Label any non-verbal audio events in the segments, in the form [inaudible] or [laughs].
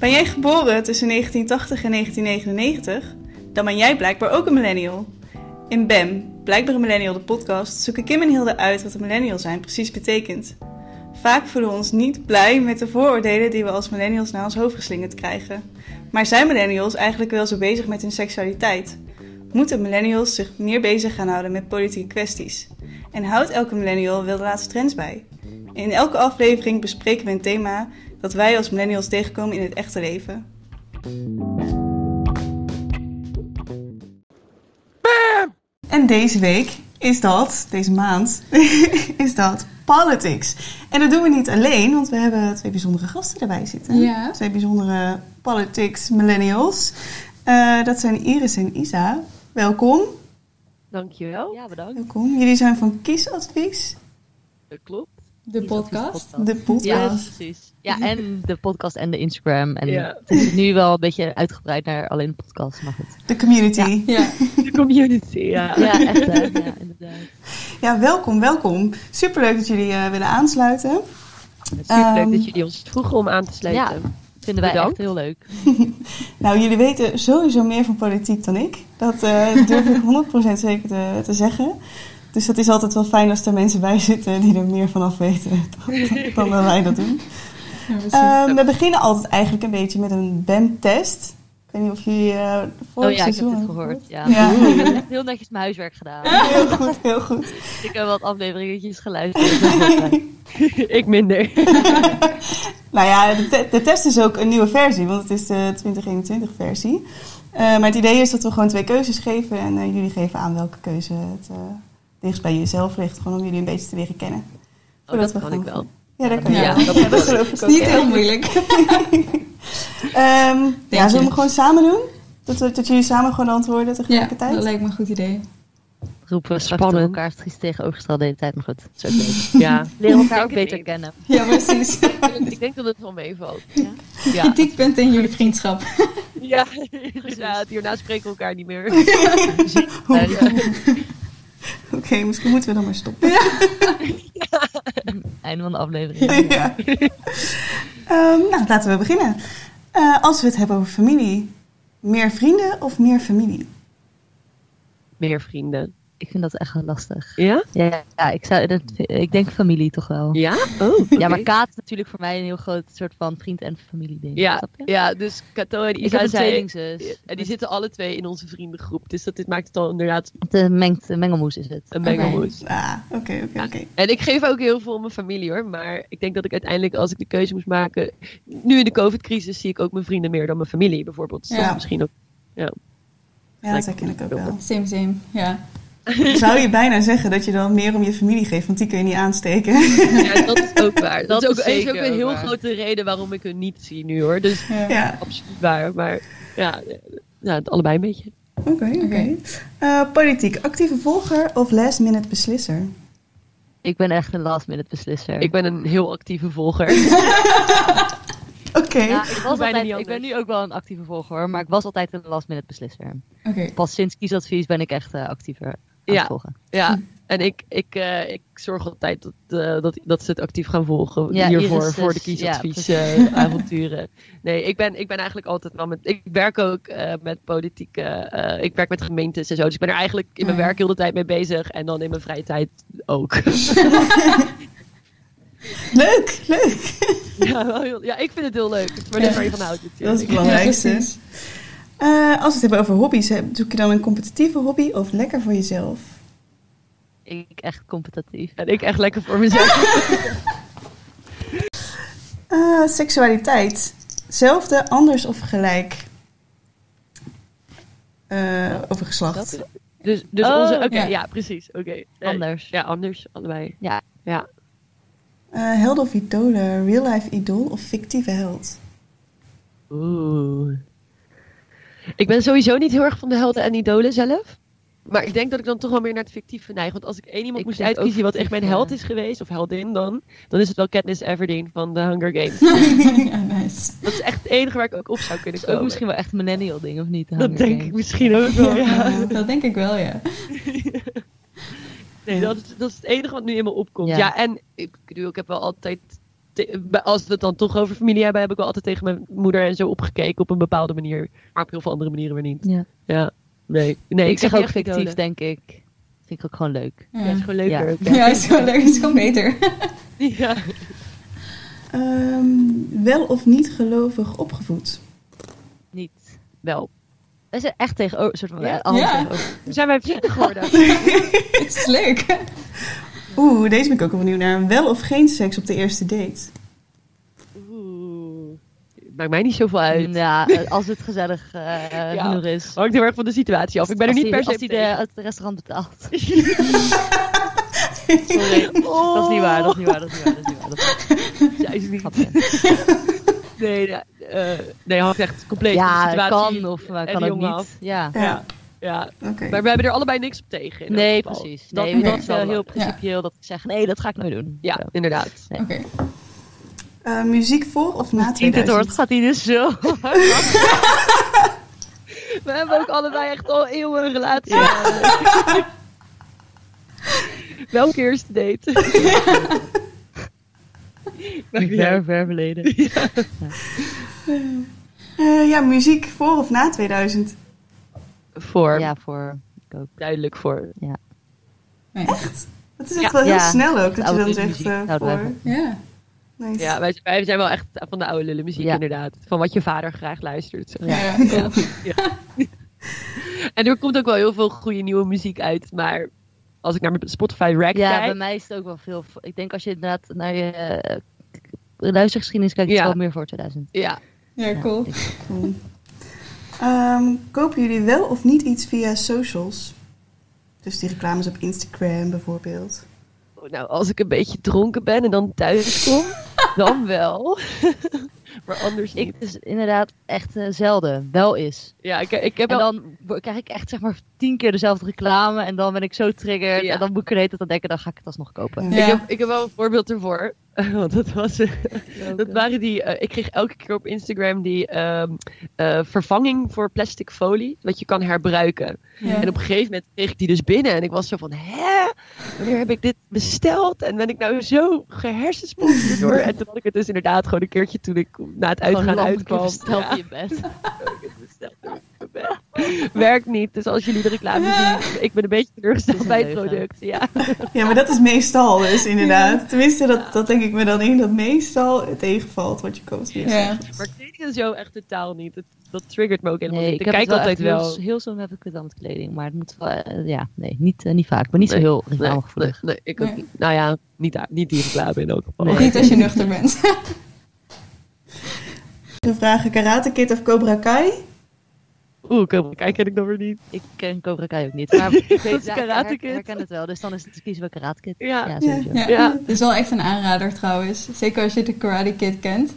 Ben jij geboren tussen 1980 en 1999? Dan ben jij blijkbaar ook een millennial. In BAM, Blijkbaar een Millennial de podcast, zoeken Kim en Hilde uit wat een millennial zijn precies betekent. Vaak voelen we ons niet blij met de vooroordelen die we als millennials naar ons hoofd geslingerd krijgen. Maar zijn millennials eigenlijk wel zo bezig met hun seksualiteit? Moeten millennials zich meer bezig gaan houden met politieke kwesties? En houdt elke millennial wel de laatste trends bij? In elke aflevering bespreken we een thema dat wij als millennials tegenkomen in het echte leven. En deze week is dat, deze maand, [laughs] is dat politics. En dat doen we niet alleen, want we hebben twee bijzondere gasten erbij zitten. Ja. Twee bijzondere politics millennials. Eh, dat zijn Iris en Isa. Welkom. Dankjewel. Ja, bedankt. Welkom. Jullie zijn van Kiesadvies, Dat klopt. De podcast. de Ja, podcast. precies. Ja, en [laughs] de podcast en de Instagram. En Ja. het is nu wel een beetje uitgebreid naar alleen de podcast, maar goed. De community. Ja, Ja. De community, ja. Ja, echt hè. Ja, inderdaad. welkom, welkom. Superleuk dat jullie eh, willen aansluiten. Superleuk Ehm, dat jullie ons vroegen om aan te sluiten. Ja. Vinden wij Bedankt. echt heel leuk. [laughs] Nou, jullie weten sowieso meer van politiek dan ik. Dat eh, durf ik 100% zeker te, te zeggen. Dus het is altijd wel fijn als er mensen bij zitten die er meer van af weten dan, dan dat wij dat doen. Ja, precies. Ehm, we beginnen altijd eigenlijk een beetje met een BAM-test. Ik weet niet of jullie eh de vorige Oh ja, ik heb seizoen het gehoord. Ja. Ik heb echt heel netjes mijn huiswerk gedaan. [laughs] Heel goed, heel goed. Ik heb wat afleveringetjes geluisterd. [laughs] ik minder. [laughs] Nou ja, de, te- de test is ook een nieuwe versie, want het is de 2021-versie. maar het idee is dat we gewoon twee keuzes geven en eh, jullie geven aan welke keuze het eh dichtst bij jezelf ligt. Gewoon om jullie een beetje te leren kennen. Oh, dat we kan ik gaan- wel. Ja, dat kan je Ja, dat Ja, dat geloof ik Het is ook. niet ja. heel moeilijk. [laughs] Ehm, ja, zullen we hem gewoon samen doen? Dat, we, dat jullie samen gewoon antwoorden Ja, tegelijkertijd? dat lijkt me een goed idee. Roepen we straks Spannend. door elkaar precies tegenovergesteld de hele tijd, maar goed. Dat is ook. [laughs] Ja. Leren elkaar ook beter kennen. Ja, precies. [laughs] ik denk dat het wel meevalt. Ja. Ja, Kritiekpunten in jullie vriendschap. ja. inderdaad. Hierna spreken we elkaar niet meer. [laughs] Oké, misschien moeten we dan maar stoppen. [laughs] Einde van de aflevering. ja. Ehm, nou, laten we beginnen. Eh, als we het hebben over familie, meer vrienden of meer familie? Meer vrienden. Ik vind dat echt wel lastig. Ja? Ja, ja ik, zou, dat, ik denk familie toch wel. Ja? Oh, Ja, maar oké. Kaat is natuurlijk voor mij een heel groot soort van vriend- en familieding. Ja, ja, dus Kato en Ik heb Isa een zijn... En die zitten alle twee in onze vriendengroep. Dus dat dit maakt het al inderdaad Het eh, mengt, een mengelmoes is het. een mengelmoes. Ah, oké, oké, oké. En ik geef ook heel veel om mijn familie hoor. Maar ik denk dat ik uiteindelijk, als ik de keuze moest maken. Nu in de COVID-crisis zie ik ook mijn vrienden meer dan mijn familie bijvoorbeeld. Dus Ja. dat misschien ook. Ja, dat herken ik ook wel. Same, same. Ja. [laughs] Zou je bijna zeggen dat je dan meer om je familie geeft, want die kun je niet aansteken. Ja, dat is ook waar. Dat, Dat is ook, is een heel waar. grote reden waarom ik hun niet zie nu hoor. Dus Ja. ja, absoluut waar. Maar ja, ja het allebei een beetje. oké, oké. Eh, politiek, actieve volger of last minute beslisser? Ik ben echt een last minute beslisser. Ik ben een heel actieve volger. [laughs] Oké, ja, ik, was altijd, ik ben nu ook wel een actieve volger, maar ik was altijd een last minute beslisser. Oké. Pas sinds kiesadvies ben ik echt eh, actiever Ja. volgen. Ja, en ik, ik, eh, ik zorg altijd dat, eh, dat, dat ze het actief gaan volgen Ja, hiervoor, Iris voor de kiesadvies ja, eh, avonturen. Nee, ik ben, ik ben eigenlijk altijd wel met... Ik werk ook eh, met politieke... eh, ik werk met gemeentes en zo. Dus ik ben er eigenlijk in mijn Ja. werk heel de tijd mee bezig. En dan in mijn vrije tijd ook. [laughs] leuk, leuk. ja, wel heel, ja, ik vind het heel leuk. Het is maar net waar je van houdt Dat is natuurlijk. het belangrijkste. Eh, als we het hebben over hobby's, zoek je dan een competitieve hobby of lekker voor jezelf? Ik echt competitief. En ik echt lekker voor mezelf. [laughs] Eh, seksualiteit, zelfde, anders of gelijk? Eh, over geslacht. Dat- Dus, dus Oh, onze... Oké, ja. ja. precies. Oké. Anders. Ja, anders. Allebei. Ja. Ja. Eh, held of idolen, real life idool of fictieve held? Oeh. Ik ben sowieso niet heel erg van de helden en idolen zelf. Maar ik denk dat ik dan toch wel meer naar het fictieve neig. Want als ik één iemand Ik moest uitkiezen wat echt mijn held is geweest, of heldin dan, dan is het wel Katniss Everdeen van The Hunger Games. [laughs] ja, nice. dat is echt het enige waar ik ook op zou kunnen Dat is ook komen. misschien wel echt een millennial ding, of niet? dat Hunger denk ik Games? misschien ook wel, [laughs] ja. Ja, dat denk ik wel, ja. [laughs] Nee, dat is, dat is het enige wat nu in me opkomt. Ja. Ja, en ik bedoel, ik heb wel altijd als we het dan toch over familie hebben, heb ik wel altijd tegen mijn moeder en zo opgekeken op een bepaalde manier. Maar op heel veel andere manieren weer niet. Ja. Ja, nee. Nee, ik zeg ook fictief, denk ik. Vind ik ook gewoon leuk. Ja, het is gewoon leuker. Ja. [laughs] is gewoon leuk. Is gewoon beter. [laughs] Ja. Ehm, wel of niet gelovig opgevoed? Niet. Wel. We zijn echt tegenover, soort van, Ja? eh, Ja. zijn wij vrienden [laughs] geworden. Het is leuk. Oeh, deze ben ik ook wel benieuwd naar. Wel of geen seks op de eerste date? Oeh. Maakt mij niet zoveel uit. Ja, [laughs] eh, als het gezellig eh Ja. genoeg is. Hangt heel erg van de situatie af. Ik ben er niet die- per se Als op hij het restaurant betaalt. [laughs] Sorry, dat is niet waar, dat is niet waar, dat is niet waar. Dat is niet waar. Dat is niet. grapje. Nee, nee, eh, nee, hangt echt compleet van de Ja, situatie. kan of en kan ook niet. af. Ja. Ja, ja. Maar we hebben er allebei niks op tegen. in Nee, geval. precies. Dat, nee, dat, is wel heel principieel dat ik zeg, nee, dat ga ik nooit doen. Ja, Zo. inderdaad. Oké. Eh, muziek voor of na Zie je dit 2000? hoort, gaat hij dus zo. [laughs] We hebben ook allebei echt al eeuwen een relatie. [laughs] Welke eerste date? [laughs] Niet Ver, ver verleden. Eh, ja, muziek voor of na 2000? Voor. Ja, voor. Ik ook. Duidelijk voor. Echt? Dat is echt Ja. wel heel Ja. snel ook, dat je dan zegt eh, voor. Ja. Nice. Ja, wij, wij zijn wel echt van de oude lullen muziek Ja. inderdaad. Van wat je vader graag luistert. zeg. Ja. Ja. Ja. [laughs] En er komt ook wel heel veel goede nieuwe muziek uit. Maar als ik naar mijn Spotify rack Ja, kijk... bij mij is het ook wel veel. Ik denk als je inderdaad naar je eh, luistergeschiedenis kijkt, is Ja. het wel meer voor 2000. Ja, Ja, Cool. Ehm, kopen jullie wel of niet iets via socials? Dus die reclames op Instagram bijvoorbeeld. nou als ik een beetje dronken ben en dan thuis kom, [laughs] dan wel. [laughs] maar anders niet. Ik dus inderdaad echt eh, zelden. Wel is. Ja, ik, ik heb En wel... dan krijg ik echt zeg maar tien keer dezelfde reclame. En dan ben ik zo triggered. Ja. En dan moet ik er de hele tijd aan denken, dan ga ik het alsnog kopen. Ja. Ik, heb, ik heb wel een voorbeeld ervoor. [laughs] Want dat was... eh, Dat waren die. eh, ik kreeg elke keer op Instagram die ehm, eh, vervanging voor plastic folie. Wat je kan herbruiken. Ja. En op een gegeven moment kreeg ik die dus binnen. En ik was zo van: hè? Wanneer heb ik dit besteld? En ben ik nou zo gehersenspoeld door? [laughs] En toen had ik het dus inderdaad gewoon een keertje toen ik na het uitgaan uitkwam. besteld Ja, in je bed. Ik. [laughs] Werkt niet. Dus als jullie de reclame zien, ik ben een beetje teleurgesteld bij het product. Ja. [laughs] Ja, maar dat is meestal dus inderdaad. Tenminste, dat, dat denk ik me dan in, dat meestal het tegenvalt wat je koopt Ja. socials. Maar kleding zo echt totaal niet. Dat, dat triggert me ook helemaal Nee, niet. ik Ik kijk wel altijd wel. Heel, heel soms heb ik het wel met kleding. Maar het moet wel, eh, ja, nee, niet, eh, niet vaak. Ik ben niet Nee, zo heel Nee, reclamegevoelig. nee, ik ook Nee. niet. Nou ja, niet, daar- niet die reclame in elk geval. Nee. Niet als je nuchter bent. [laughs] We vragen Karate Kid of Cobra Kai. Oeh, kom, kijk, ken ik nog weer niet. Ik ken Cobra Kai ook niet. Maar [laughs] ik weet, ja, ik Karate herken het wel. Dus dan is het kiezen we Karate Kid. Ja. Ja, sowieso. Ja. Ja. Het is wel echt een aanrader trouwens. Zeker als je de Karate Kid kent.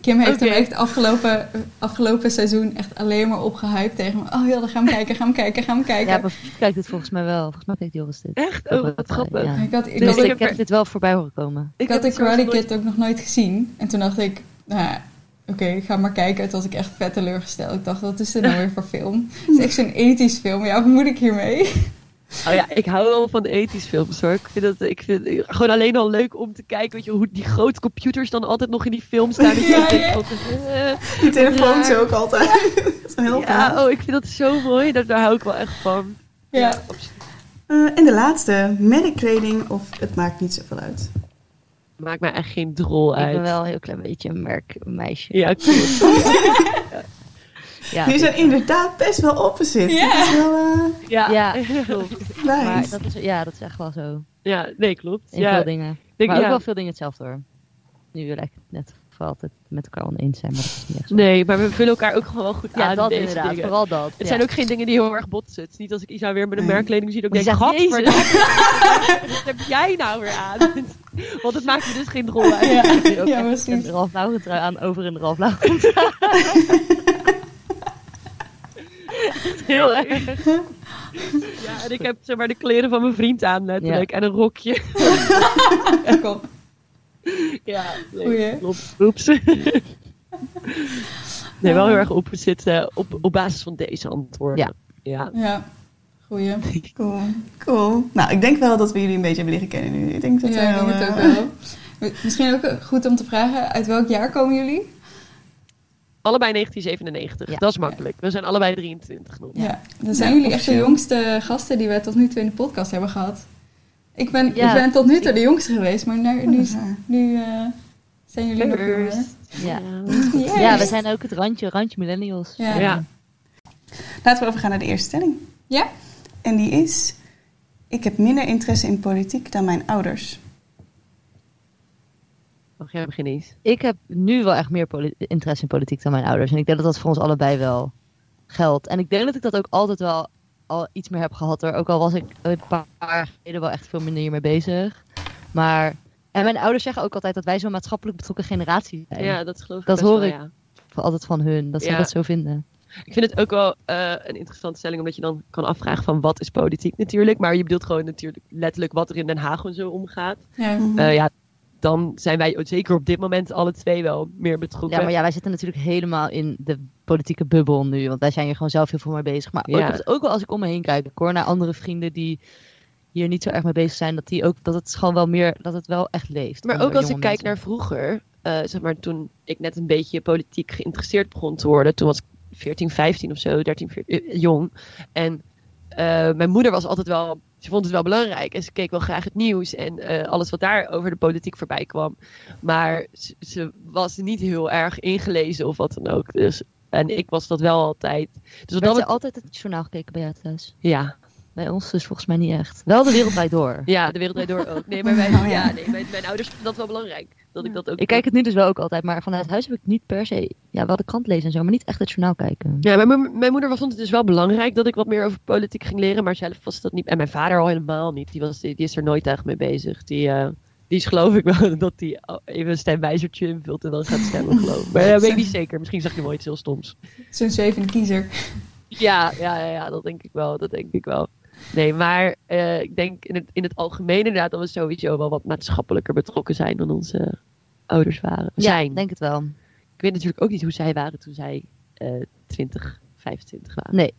Kim heeft hem echt afgelopen, afgelopen seizoen echt alleen maar opgehyped tegen me. Oh ja, dan gaan we kijken, gaan we kijken, gaan we kijken. Ja, maar kijkt het volgens mij wel. Volgens mij kijkt Joris dit. Echt? Cobra Oh, wat Kai, grappig. ja. Ik had, ik Dus had, ik ik, heb er- dit wel voorbij horen komen. ik had de het Karate Kid ook nog nooit gezien. En toen dacht ik, nou ja, oké, ik ga maar kijken. Toen was ik echt vet teleurgesteld. Ik dacht, wat is dit [laughs] nou weer voor film? Het is echt zo'n ethisch film. Ja, wat moet ik hiermee? [laughs] Oh ja, ik hou wel van ethisch films hoor. Ik vind het ik vind het gewoon alleen al leuk om te kijken, weet je, hoe die grote computers dan altijd nog in die film staan. [laughs] Ja, ja. altijd, eh, Die telefoons Raar. ook altijd. dat is een heel verhaal. ja, oh, ik vind dat zo mooi. Daar, daar hou ik wel echt van. Ja. Eh, en de laatste, merkkleding of het maakt niet zoveel uit. Maakt mij echt geen drol Ik uit. ben wel een heel klein beetje een merkmeisje. Ja, klopt. [laughs] Ja, Jullie zijn ik- inderdaad best wel opposite. Ja. Dat is wel eh, Ja, [laughs] Ja, klopt. nice. Maar dat is, ja, dat is echt wel zo. ja nee, klopt. In ja, veel dingen. denk- maar ook ja. wel veel dingen hetzelfde hoor. Nu lijkt het net we altijd met elkaar oneens zijn, maar dat is niet echt zo. Nee, maar we vullen elkaar ook gewoon wel goed Ja, aan. dat deze inderdaad. dingen. Vooral dat. Het ja. zijn ook geen dingen die heel erg botsen. Het is niet als ik Isa weer met een merkkleding zie, dat ik denk, zegt, gadverdamme, wat heb jij nou weer aan? [laughs] Want het maakt me dus geen drol uit. Ja, [laughs] Nu ook ja precies. een Ralf Lauren trui aan over een Ralf Lauren trui. [laughs] Heel erg. Ja, en ik heb zeg maar de kleren van mijn vriend aan letterlijk. En een rokje. Kom. Ja, nee, klopt. Oeps. [laughs] Nee, wel heel erg op zitten op, op basis van deze antwoorden. Ja. Ja. Ja, goeie. Cool. cool. Nou, ik denk wel dat we jullie een beetje hebben leren kennen nu. Ik denk dat Ja, ik denk het ook eh, wel. [laughs] Misschien ook goed om te vragen, uit welk jaar komen jullie? Allebei 1997. Ja. Dat is makkelijk. We zijn allebei 23 nog. Ja, dan zijn Ja, jullie echt de jongste gasten die we tot nu toe in de podcast hebben gehad. Ik ben, Ja. ik ben tot nu toe de jongste geweest, maar nu, nu, eh, zijn jullie nog jonger. Ja. Yes. ja, we zijn ook het randje, randje millennials. Ja. Ja. Laten we overgaan naar de eerste stelling. Ja? En die is: Ik heb minder interesse in politiek dan mijn ouders. Mag jij beginnen eens? Ik heb nu wel echt meer interesse in politiek dan mijn ouders. En ik denk dat dat voor ons allebei wel geldt. En ik denk dat ik dat ook altijd wel al iets meer heb gehad hoor. Ook al was ik een paar jaar geleden wel echt veel minder hiermee bezig. Maar, en mijn ouders zeggen ook altijd dat wij zo'n maatschappelijk betrokken generatie zijn. Ja, dat geloof ik Dat best hoor wel, ik. ja. Altijd van hun, dat Ja. dat zo vinden. Ik vind het ook wel eh, een interessante stelling, omdat je dan kan afvragen van wat is politiek natuurlijk. Maar je bedoelt gewoon natuurlijk letterlijk wat er in Den Haag en zo omgaat. Ja. Eh, ja, dan zijn wij zeker op dit moment alle twee wel meer betrokken. Ja, maar ja, wij zitten natuurlijk helemaal in de politieke bubbel nu. Want wij zijn hier gewoon zelf heel veel mee bezig. Maar ook, Ja. ook wel als ik om me heen kijk. Ik hoor naar andere vrienden die hier niet zo erg mee bezig zijn. Dat, die ook, dat het gewoon wel meer, dat het wel echt leeft. Maar ook als ik kijk naar vroeger, eh, zeg maar toen ik net een beetje politiek geïnteresseerd begon te worden, toen was ik 14, 15 of zo, 13, 14, eh, jong. En eh, mijn moeder was altijd wel, ze vond het wel belangrijk en ze keek wel graag het nieuws en alles wat daar over de politiek voorbij kwam. Maar ze, ze was niet heel erg ingelezen of wat dan ook. Dus, en ik was dat wel altijd. Dus Werd er bet- altijd het journaal gekeken bij jou thuis? ja, Bij ons dus volgens mij niet echt. Wel de wereld door. ja, de wereld door ook. Nee, maar wij, Oh, ja. ja, nee, mijn, mijn ouders vonden dat wel belangrijk. Dat ik dat ook Ik kijk het nu dus wel ook altijd, maar vanuit huis heb ik niet per se... Ja, wel de krant lezen en zo, maar niet echt het journaal kijken. Ja, mijn, mijn moeder vond het dus wel belangrijk dat ik wat meer over politiek ging leren, maar zelf was dat niet. En mijn vader al helemaal niet. Die, was, die, die is er nooit echt mee bezig. Die, eh, die is geloof ik wel [laughs] dat hij even een stemwijzertje invult en dan gaat stemmen, geloof ik. Maar dat weet ik niet zeker. Misschien zag je wel iets heel stoms. Zo'n zwevende kiezer. Ja, ja, ja, ja, dat denk ik wel. Dat denk ik wel. Nee, maar eh, ik denk in het, in het algemeen inderdaad dat we sowieso wel wat maatschappelijker betrokken zijn dan onze ouders waren. Ja, Zijn. ik denk het wel. Ik weet natuurlijk ook niet hoe zij waren toen zij eh 20, 25 waren. Nee.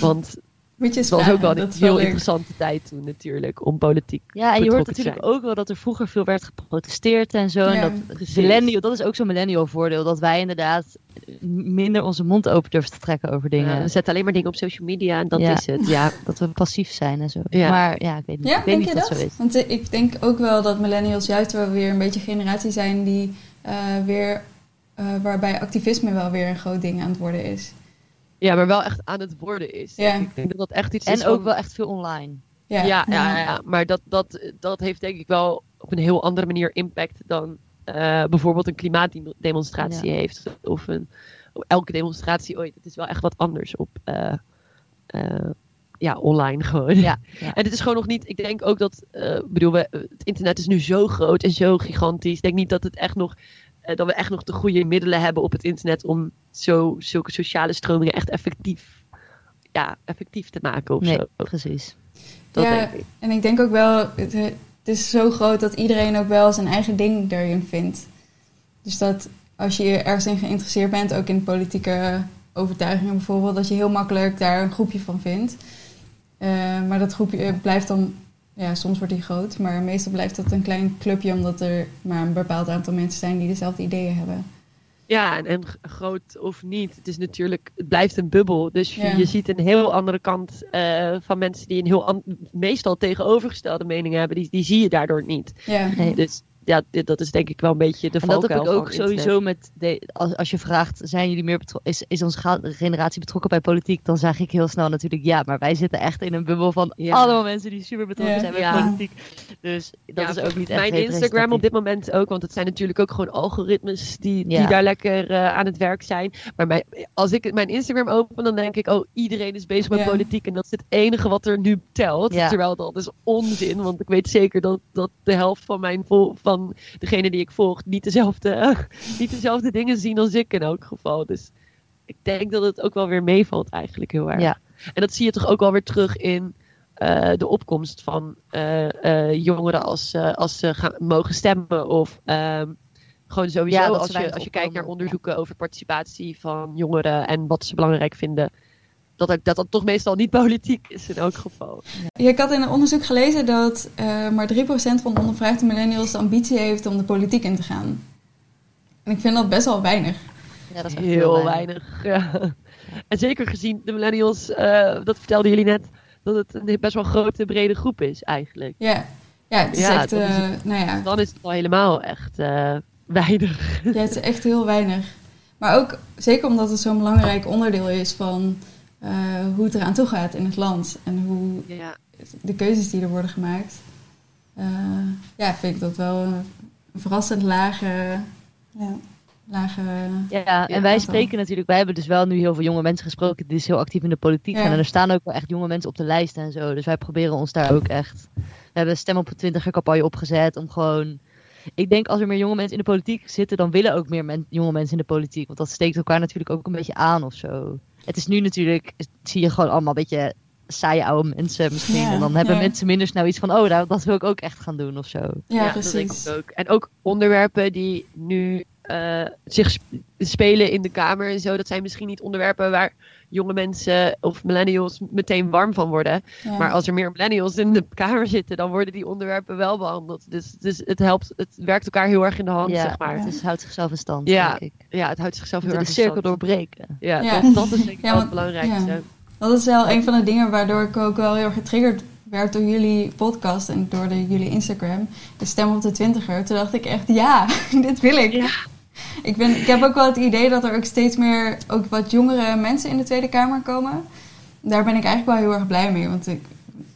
Want Moet je eens Het was ook wel een heel leuk. interessante tijd toen natuurlijk, om politiek. Ja, en je hoort natuurlijk ook wel dat er vroeger veel werd geprotesteerd en zo. Ja, en dat millennial, dat is ook zo'n millennial voordeel. Dat wij inderdaad minder onze mond open durven te trekken over dingen. Ja, we zetten alleen maar dingen op social media en dat Ja. is het. Ja, Dat we passief zijn en zo. Ja. Maar ja, ik weet niet, Ja, ik weet denk niet je of dat dat? zo is. Want eh, ik denk ook wel dat millennials juist wel weer een beetje een generatie zijn die eh, weer, eh, waarbij activisme wel weer een groot ding aan het worden is. Ja, maar wel echt aan het worden is. Ja. Ik denk dat dat echt iets is En ook van- wel echt veel online. Ja, Ja, ja, ja, maar dat, dat, dat heeft denk ik wel op een heel andere manier impact dan eh, bijvoorbeeld een klimaatdemonstratie Ja. heeft. Of een, elke demonstratie ooit. Het is wel echt wat anders op eh, eh, ja, online gewoon. Ja, [laughs] ja. En het is gewoon nog niet. Ik denk ook dat. eh, ik bedoel, we, het internet is nu zo groot en zo gigantisch. Ik denk niet dat het echt nog. Eh, dat we echt nog de goede middelen hebben op het internet om zo, zulke sociale stromingen echt effectief. Ja, effectief te maken of Nee, zo. precies. Dat Ja, denk ik. En ik denk ook wel, het, het is zo groot dat iedereen ook wel zijn eigen ding erin vindt. Dus dat als je ergens in geïnteresseerd bent, ook in politieke overtuigingen bijvoorbeeld, dat je heel makkelijk daar een groepje van vindt. Eh, maar dat groepje blijft dan, ja, soms wordt die groot, maar meestal blijft dat een klein clubje, omdat er maar een bepaald aantal mensen zijn die dezelfde ideeën hebben. Ja, en, groot of niet, het is natuurlijk, het blijft een bubbel. Dus je, Ja. je ziet een heel andere kant eh, van mensen die een heel meestal tegenovergestelde mening hebben. Die, die zie je daardoor niet. Ja, Nee. Dus ja, dit, dat is denk ik wel een beetje de En dat heb ik ook sowieso met, de, als, als je vraagt, zijn jullie meer betrokken, is, is onze generatie betrokken bij politiek? Dan zeg ik heel snel natuurlijk ja, maar wij zitten echt in een bubbel van Ja. allemaal mensen die super betrokken Ja. zijn bij Ja. politiek. Dus dat Ja, is ook niet echt Mijn Instagram op dit moment ook, want het zijn natuurlijk ook gewoon algoritmes die, die daar lekker eh, aan het werk zijn. Maar mijn, als ik mijn Instagram open, dan denk ik, oh, iedereen is bezig met politiek en dat is het enige wat er nu telt. Ja. Terwijl dat is onzin, want ik weet zeker dat, dat de helft van, mijn vol, van degene die ik volg niet dezelfde, [laughs] niet dezelfde dingen zien als ik in elk geval. Dus ik denk dat het ook wel weer meevalt eigenlijk heel erg. Ja. En dat zie je toch ook wel weer terug in eh, de opkomst van eh, eh, jongeren als, als ze gaan, mogen stemmen. Of ehm, gewoon sowieso Ja, als, je, als je kijkt naar onderzoeken over participatie van jongeren en wat ze belangrijk vinden. Dat, dat dat toch meestal niet [laughs] politiek is in elk geval. Ja, ik had in een onderzoek gelezen dat eh, maar 3% van de ondervraagde millennials de ambitie heeft om de politiek in te gaan. En ik vind dat best wel weinig. Ja, dat is echt Heel weinig. Ja. En zeker gezien de millennials, eh, dat vertelden jullie net, dat het een best wel grote, brede groep is eigenlijk. Ja, ja het is Ja, echt, is eh, nou ja, Dan is het al helemaal echt eh, weinig. ja, het is echt heel weinig. Maar ook zeker omdat het zo'n belangrijk onderdeel is van eh, hoe het eraan toe gaat in het land. En hoe Ja. de keuzes die er worden gemaakt. Eh, ja, vind ik dat wel een verrassend lage, Ja. lage Ja, en wij spreken natuurlijk, wij hebben dus wel nu heel veel jonge mensen gesproken die dus heel actief in de politiek Ja. En er staan ook wel echt jonge mensen op de lijst en zo. Dus wij proberen ons daar ook echt. We hebben een stem op een twintiger campagne opgezet om gewoon. Ik denk als er meer jonge mensen in de politiek zitten, dan willen ook meer men- jonge mensen in de politiek. Want dat steekt elkaar natuurlijk ook een beetje aan of zo. Het is nu natuurlijk, zie je gewoon allemaal een beetje saaie oude mensen misschien. Ja, en dan hebben ja. mensen minder snel iets van, oh, nou, dat wil ik ook echt gaan doen of zo. Ja, dat denk precies. ik ook. En ook onderwerpen die nu eh, zich sp- spelen in de Kamer en zo, dat zijn misschien niet onderwerpen waar jonge mensen of millennials meteen warm van worden. Ja. Maar als er meer millennials in de Kamer zitten, dan worden die onderwerpen wel behandeld. Dus, dus het helpt, het werkt elkaar heel erg in de hand, ja, zeg maar. het is, houdt zichzelf in stand, Ja, denk ik. Ja, het houdt zichzelf heel erg de in cirkel stand. doorbreken. Ja, Ja. Dat, dat is denk ik Ja, wel het belangrijkste. ja. Dat is wel een van de dingen waardoor ik ook wel heel erg getriggerd werd door jullie podcast en door de, jullie Instagram. De stem op de twintiger. Toen dacht ik echt, ja, [laughs] dit wil ik. Ja. [laughs] Ik, ben, ik heb ook wel het idee dat er ook steeds meer ook wat jongere mensen in de Tweede Kamer komen. Daar ben ik eigenlijk wel heel erg blij mee. Want ik,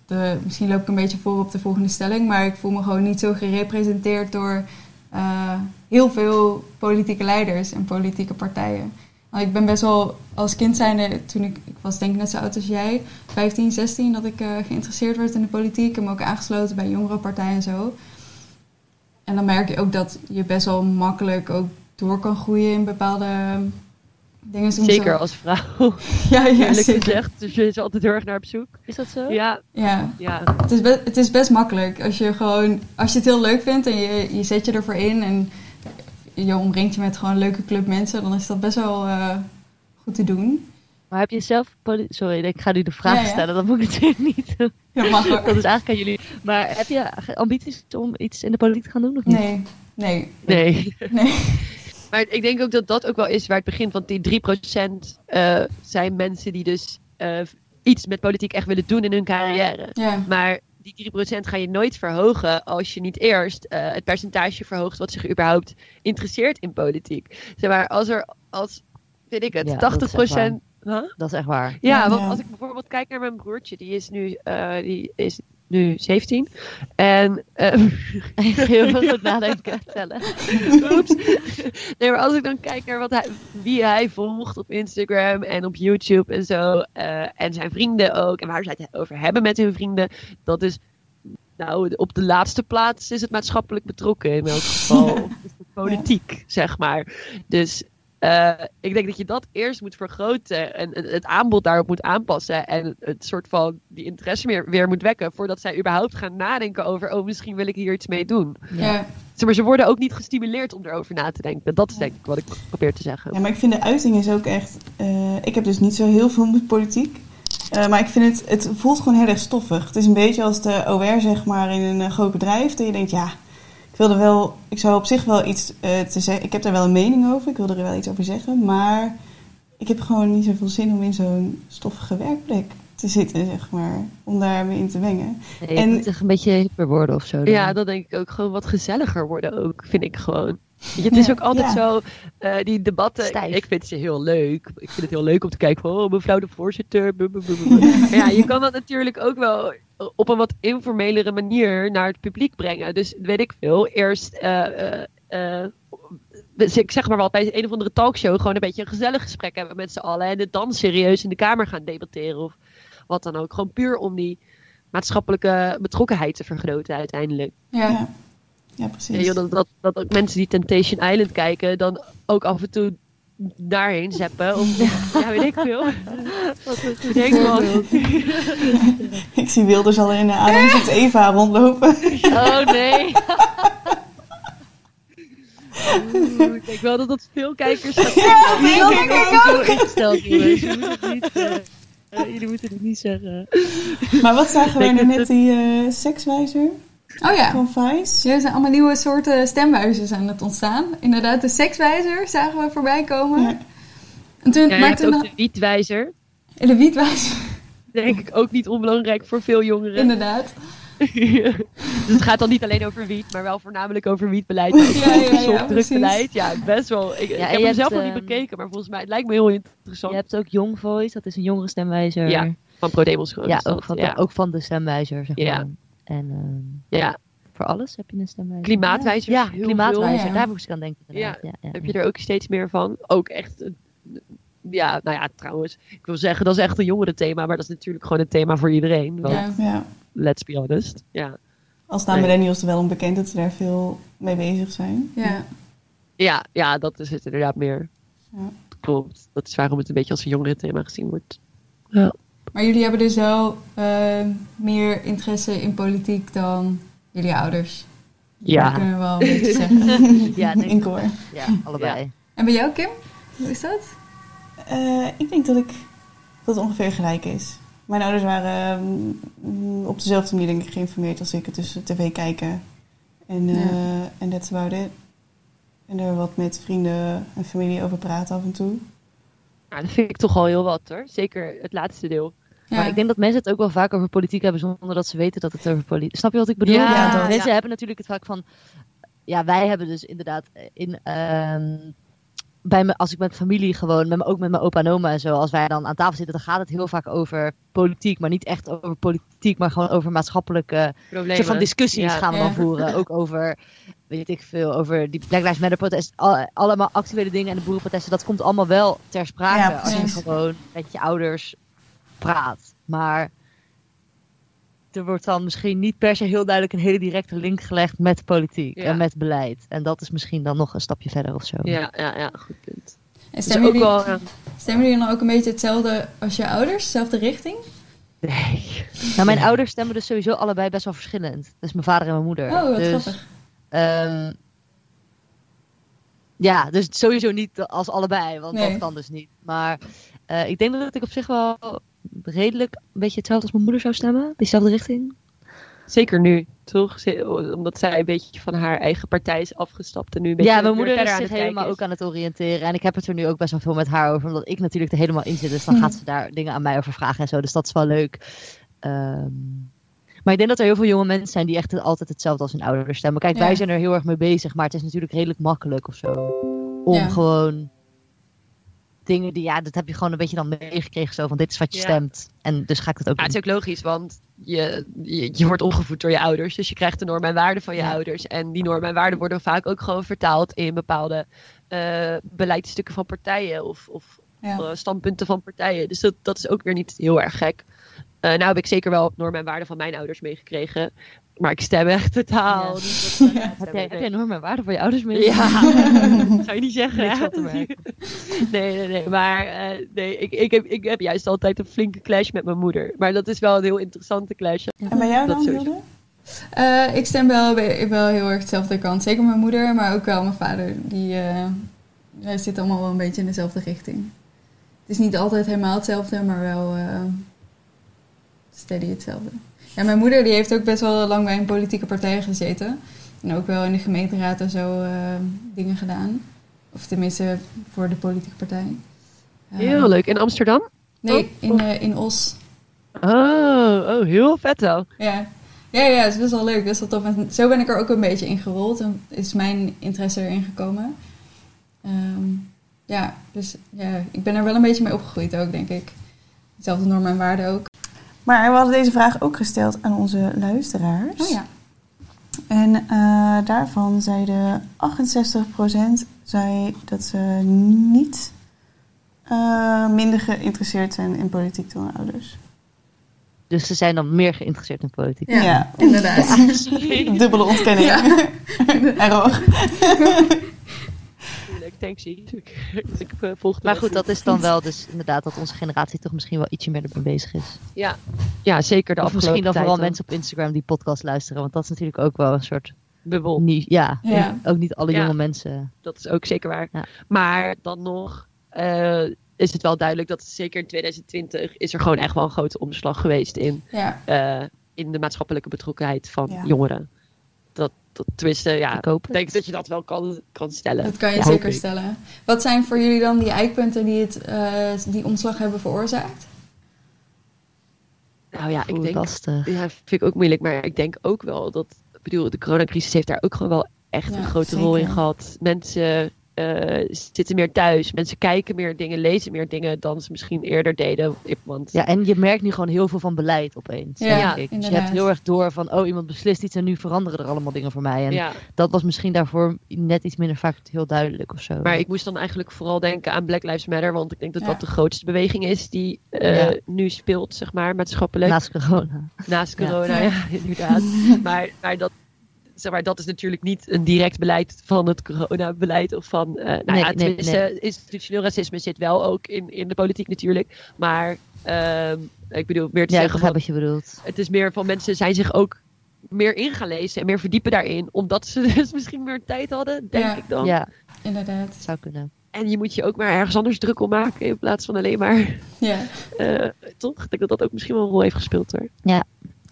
de, misschien loop ik een beetje voor op de volgende stelling. Maar ik voel me gewoon niet zo gerepresenteerd door eh, heel veel politieke leiders en politieke partijen. Want ik ben best wel als kind zijnde, toen ik, ik was denk ik net zo oud als jij, 15, 16, dat ik eh, geïnteresseerd werd in de politiek. En me ook aangesloten bij jongere partijen en zo. En dan merk je ook dat je best wel makkelijk ook door kan groeien in bepaalde dingen. Soms Zeker zo- als vrouw. [laughs] Ja, ja, zeker. gezegd. Dus je is altijd heel erg naar op zoek. Is dat zo? Ja, Ja, ja. het is, best, het is best makkelijk. Als je gewoon, als je het heel leuk vindt en je, je zet je ervoor in en je omringt je met gewoon een leuke club mensen, dan is dat best wel eh, goed te doen. Maar heb je zelf... Sorry, ik ga nu de vraag Ja, ja. stellen. Dat moet ik natuurlijk niet doen. Dat mag hoor. Dat is eigenlijk aan jullie. Maar heb je ambities om iets in de politiek te gaan doen of niet? Nee, nee, Nee. nee. Maar ik denk ook dat dat ook wel is waar het begint. Want die 3% eh zijn mensen die dus eh, iets met politiek echt willen doen in hun carrière. Ja, Maar die 3% ga je nooit verhogen als je niet eerst eh, het percentage verhoogt wat zich überhaupt interesseert in politiek. Zeg maar, als er als, weet ik het, Ja, dat is 80%. Huh? Dat is echt waar. Ja, Ja. want Ja. als ik bijvoorbeeld kijk naar mijn broertje, die is nu, eh, die is nu 17. En eh, Heel veel goed nadenken, tellen. Oeps. Nee, maar als ik dan kijk naar wat hij, wie hij volgt op Instagram en op YouTube en zo. eh, en zijn vrienden ook. En waar ze het over hebben met hun vrienden. Dat is. Nou, op de laatste plaats is het maatschappelijk betrokken in elk geval. [laughs] Het politiek, zeg maar. Dus eh, ik denk dat je dat eerst moet vergroten. En het aanbod daarop moet aanpassen. En het soort van die interesse meer, weer moet wekken. Voordat zij überhaupt gaan nadenken over. Oh, misschien wil ik hier iets mee doen. ja. Zeg maar, ze worden ook niet gestimuleerd om erover na te denken. Dat is denk ik wat ik probeer te zeggen. Ja, maar ik vind de uiting is ook echt. eh, ik heb dus niet zo heel veel met politiek. Eh, maar ik vind het, het voelt gewoon heel erg stoffig. Het is een beetje als de OR, zeg maar, in een groot bedrijf. Dat je denkt, ja, ik wilde wel. Ik zou op zich wel iets eh, te zeggen. Ik heb daar wel een mening over. Ik wil er wel iets over zeggen. Maar ik heb gewoon niet zoveel zin om in zo'n stoffige werkplek te zitten, zeg maar. Om daar mee in te mengen. Nee, En- moet echt een beetje hipper worden of zo. dan. Ja, dat denk ik ook. Gewoon wat gezelliger worden ook, vind ik gewoon. Je, het is ook altijd ja. zo, eh, die debatten, Stijf. ik vind ze heel leuk. Ik vind het heel leuk om te kijken van, oh, mevrouw de voorzitter. Maar ja, je kan dat natuurlijk ook wel op een wat informelere manier naar het publiek brengen. Dus weet ik veel, eerst, eh, eh, eh, dus ik zeg maar wat, bij een of andere talkshow gewoon een beetje een gezellig gesprek hebben met z'n allen. En het dan serieus in de Kamer gaan debatteren of wat dan ook. Gewoon puur om die maatschappelijke betrokkenheid te vergroten uiteindelijk. Ja. Ja, precies. joh, dat, dat, dat ook mensen die Temptation Island kijken, dan ook af en toe daarheen zeppen. Om, [laughs] ja, weet ik veel. [laughs] Wat ik denk wel. [laughs] Ik zie Wilders al in de Adams met Eva rondlopen. Oh nee. Oeh, ik denk wel dat dat veel kijkers gaat Ja, ingesteld, moet het niet, eh, Jullie moeten het niet zeggen. Maar wat zagen wij net, die eh, sekswijzer Oh ja. van Vice? Ja, er zijn allemaal nieuwe soorten stemwijzers aan het ontstaan. Inderdaad, de sekswijzer zagen we voorbij komen. Ja. En toen, Ja, maar toen ook de wietwijzer. en de wietwijzer, [laughs] Denk ik ook niet onbelangrijk voor veel jongeren. inderdaad. [laughs] dus het gaat dan niet alleen over wiet, maar wel voornamelijk over wietbeleid. Maar Ja, ja, ja, drugbeleid. Ja, best wel. Ik, heb hebt, zelf nog niet ehm, bekeken, maar volgens mij het lijkt me heel interessant. Je hebt ook Young Voice, dat is een jongere stemwijzer. Ja, Van ProDemos. Ja, ook van, ja. ook van de stemwijzer, zeg Ja. En ehm, ja. voor alles heb je een stemwijzer. Klimaatwijzers. Ja, heel klimaatwijzer. veel. Ja. Daar moest ik aan denken. Ja. Ja, Heb je er ook steeds meer van? Ook echt. Ja, nou ja, trouwens. Ik wil zeggen, dat is echt een jongere thema, maar dat is natuurlijk gewoon een thema voor iedereen. Want, Ja. Ja. let's be honest. Ja. Als staan Nee. millennials er wel onbekend dat ze daar veel mee bezig zijn. Ja. Ja, ja, dat is het inderdaad meer. Ja. Klopt. Dat is waarom het een beetje als een jongere thema gezien wordt. Maar jullie hebben dus wel eh, meer interesse in politiek dan jullie ouders. Dat Ja. kunnen we wel een beetje [laughs] zeggen. Ja, denk In ik. koor. ja, allebei. En bij jou, Kim? Hoe is dat? Eh, ik denk dat, ik, dat het ongeveer gelijk is. Mijn ouders waren mm, op dezelfde manier denk ik geïnformeerd als ik. Tussen tv kijken en, eh Ja. en that's about it. En er wat met vrienden en familie over praten af en toe. Nou, dat vind ik toch al heel wat hoor. Zeker het laatste deel. Ja. Maar ik denk dat mensen het ook wel vaak over politiek hebben zonder dat ze weten dat het over politiek Snap je wat ik bedoel? Ja, dat. mensen hebben natuurlijk het vaak van. Ja, wij hebben dus inderdaad in. ehm, bij me, als ik met familie gewoon, met, me- ook met mijn opa en oma en zo, als wij dan aan tafel zitten, dan gaat het heel vaak over politiek. Maar niet echt over politiek, maar gewoon over maatschappelijke Problemen. soort van discussies Ja. gaan we Ja. dan voeren. Ook over, weet ik veel, over die Black Lives Matter protest. Al- allemaal actuele dingen en de boerenprotesten. Dat komt allemaal wel ter sprake Ja, als je gewoon met je ouders praat. Maar er wordt dan misschien niet per se heel duidelijk een hele directe link gelegd met politiek Ja. en met beleid. En dat is misschien dan nog een stapje verder of zo. Ja, ja, ja, goed punt. En Dus stemmen ook jullie, wel... stemmen jullie dan ook een beetje hetzelfde als je ouders? Dezelfde richting? Nee. Nou, mijn ouders stemmen dus sowieso allebei best wel verschillend. Dus mijn vader en mijn moeder. Oh, wat dus, grappig. Ehm, ja, dus sowieso niet als allebei, want Nee. dat kan dus niet. Maar eh, ik denk dat ik op zich wel redelijk een beetje hetzelfde als mijn moeder zou stemmen. Diezelfde richting. Zeker nu, toch? Omdat zij een beetje van haar eigen partij is afgestapt en nu een beetje Ja, mijn moeder is zich helemaal is. ook aan het oriënteren. En ik heb het er nu ook best wel veel met haar over, omdat ik natuurlijk er helemaal in zit. Dus dan Mhm. gaat ze daar dingen aan mij over vragen en zo. Dus dat is wel leuk. Ehm, maar ik denk dat er heel veel jonge mensen zijn die echt altijd hetzelfde als hun ouders stemmen. Kijk, Ja. wij zijn er heel erg mee bezig, maar het is natuurlijk redelijk makkelijk of zo. Om Ja. gewoon dingen die, ja, dat heb je gewoon een beetje dan meegekregen. Zo van, dit is wat je Ja. stemt. En dus ga ik dat ook Ja, het doen. is ook logisch, want je, je, je wordt opgevoed door je ouders. Dus je krijgt de normen en waarden van je Ja. ouders. En die normen en waarden worden vaak ook gewoon vertaald in bepaalde eh beleidsstukken van partijen of, of Ja. eh, standpunten van partijen. Dus dat, dat is ook weer niet heel erg gek. Eh, nou heb ik zeker wel normen en waarden van mijn ouders meegekregen. Maar ik stem echt totaal Ja. niet. Ja. Heb jij, heb jij normen en waarden voor je ouders mee? Ja, [laughs] zou je niet zeggen. Van. [laughs] Nee, nee, nee. Maar eh, nee, ik, ik, heb, ik heb juist altijd een flinke clash met mijn moeder. Maar dat is wel een heel interessante clash. En bij jou Dat dan. Hilde? Eh, ik stem wel, wel heel erg dezelfde kant. Zeker mijn moeder, maar ook wel mijn vader. Die eh, wij zitten allemaal wel een beetje in dezelfde richting. Het is niet altijd helemaal hetzelfde, maar wel eh, steady hetzelfde. Ja, mijn moeder die heeft ook best wel lang bij een politieke partij gezeten. En ook wel in de gemeenteraad en zo eh, dingen gedaan. Of tenminste voor de politieke partij. Eh, Heel leuk. In Amsterdam? Nee, in, eh, in Os. Oh, oh heel vet wel. Ja. Ja, ja, het is best wel leuk. Best wel tof. En zo ben ik er ook een beetje in gerold. En is mijn interesse erin gekomen. Ehm, ja, dus ja, ik ben er wel een beetje mee opgegroeid ook, denk ik. Dezelfde normen en waarden ook. Maar we hadden deze vraag ook gesteld aan onze luisteraars. Oh ja. En eh, daarvan zeiden 68% zei dat ze niet eh, minder geïnteresseerd zijn in politiek dan hun ouders. Dus ze zijn dan meer geïnteresseerd in politiek. Ja, inderdaad. [laughs] Dubbele ontkenning. Ja. [laughs] Error. [laughs] Ik, ik eh, volg Maar goed, dat is dan wel dus inderdaad dat onze generatie toch misschien wel ietsje meer ermee bezig is. Ja, ja zeker de of afgelopen misschien dan tijd vooral mensen op Instagram die podcast luisteren. Want dat is natuurlijk ook wel een soort Bubbel. Ja, Ja. ook niet alle Ja. jonge mensen. Dat is ook zeker waar. Ja. Maar dan nog, eh, is het wel duidelijk dat zeker in 2020 is er gewoon echt wel een grote omslag geweest in, Ja, eh, in de maatschappelijke betrokkenheid van Ja. jongeren. Dat, tenminste, ja, Ik hoop denk dat je dat wel kan, kan stellen. dat kan je Ja, zeker stellen. Wat zijn voor jullie dan die eikpunten die het, eh, die omslag hebben veroorzaakt? Nou ja, ik denk, lastig. ja, vind ik ook moeilijk, maar ik denk ook wel dat, ik bedoel, de coronacrisis heeft daar ook gewoon wel echt Ja, een grote rol in gehad. Mensen eh, zitten meer thuis, mensen kijken meer dingen, lezen meer dingen dan ze misschien eerder deden. Want Ja, en je merkt nu gewoon heel veel van beleid opeens. Ja, denk ik. Dus je hebt heel erg door van, oh, iemand beslist iets en nu veranderen er allemaal dingen voor mij. En ja, dat was misschien daarvoor net iets minder vaak heel duidelijk of zo. maar ik moest dan eigenlijk vooral denken aan Black Lives Matter, want ik denk dat Ja. dat de grootste beweging is die eh, Ja. nu speelt, zeg maar, maatschappelijk. Naast corona. Naast Ja. corona, ja, [laughs] inderdaad. maar, maar, dat, zeg maar dat is natuurlijk niet een direct beleid van het coronabeleid. Of van, eh nou Nee, ja, nee, institutioneel racisme zit wel ook in, in de politiek natuurlijk. Maar ehm, ik bedoel, meer te Ja, ik zeggen begrijp van, wat je bedoelt. het is meer van mensen zijn zich ook meer in gaan lezen en meer verdiepen daarin. Omdat ze [laughs] dus misschien meer tijd hadden, denk Ja. ik dan. Ja, Inderdaad. dat zou kunnen. En je moet je ook maar ergens anders druk om maken in plaats van alleen maar, Ja. [laughs] eh, toch? Ik denk dat dat ook misschien wel een rol heeft gespeeld hoor.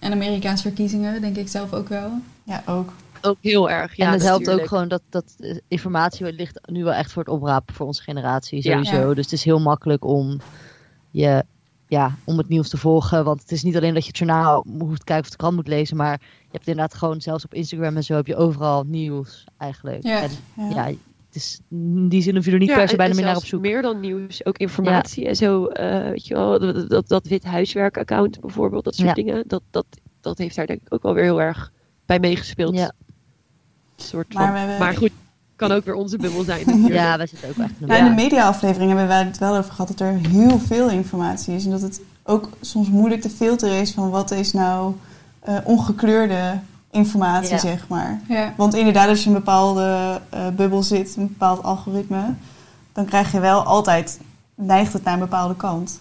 En Amerikaanse verkiezingen, denk ik zelf ook wel. Ja, ook. Ook heel erg, ja en het helpt ook gewoon dat, dat informatie ligt nu wel echt voor het oprapen voor onze generatie Ja. sowieso. Ja. Dus het is heel makkelijk om, je, ja, om het nieuws te volgen. Want het is niet alleen dat je het journaal hoeft kijken of de krant moet lezen. Maar je hebt inderdaad gewoon, zelfs op Instagram en zo, heb je overal nieuws eigenlijk. Ja. En Ja. ja, het is, in die zin hoef je er niet per se bijna meer naar op zoek. Meer dan nieuws, ook informatie en zo. eh, weet je wel, dat, dat, dat wit huiswerk-account bijvoorbeeld, dat soort Ja. dingen. Dat, dat, dat heeft daar denk ik ook wel weer heel erg bij meegespeeld. Ja. Soort Maar van. we hebben- maar goed, kan ook weer onze bubbel zijn [laughs] natuurlijk. Ja, wij zitten ook echt in een Ja, in de mediaaflevering hebben wij het wel over gehad dat er heel veel informatie is. En dat het ook soms moeilijk te filteren is van wat is nou eh, ongekleurde informatie, Ja. zeg maar. Ja. Want inderdaad, als je in een bepaalde eh, bubbel zit, een bepaald algoritme, dan krijg je wel altijd, neigt het naar een bepaalde kant.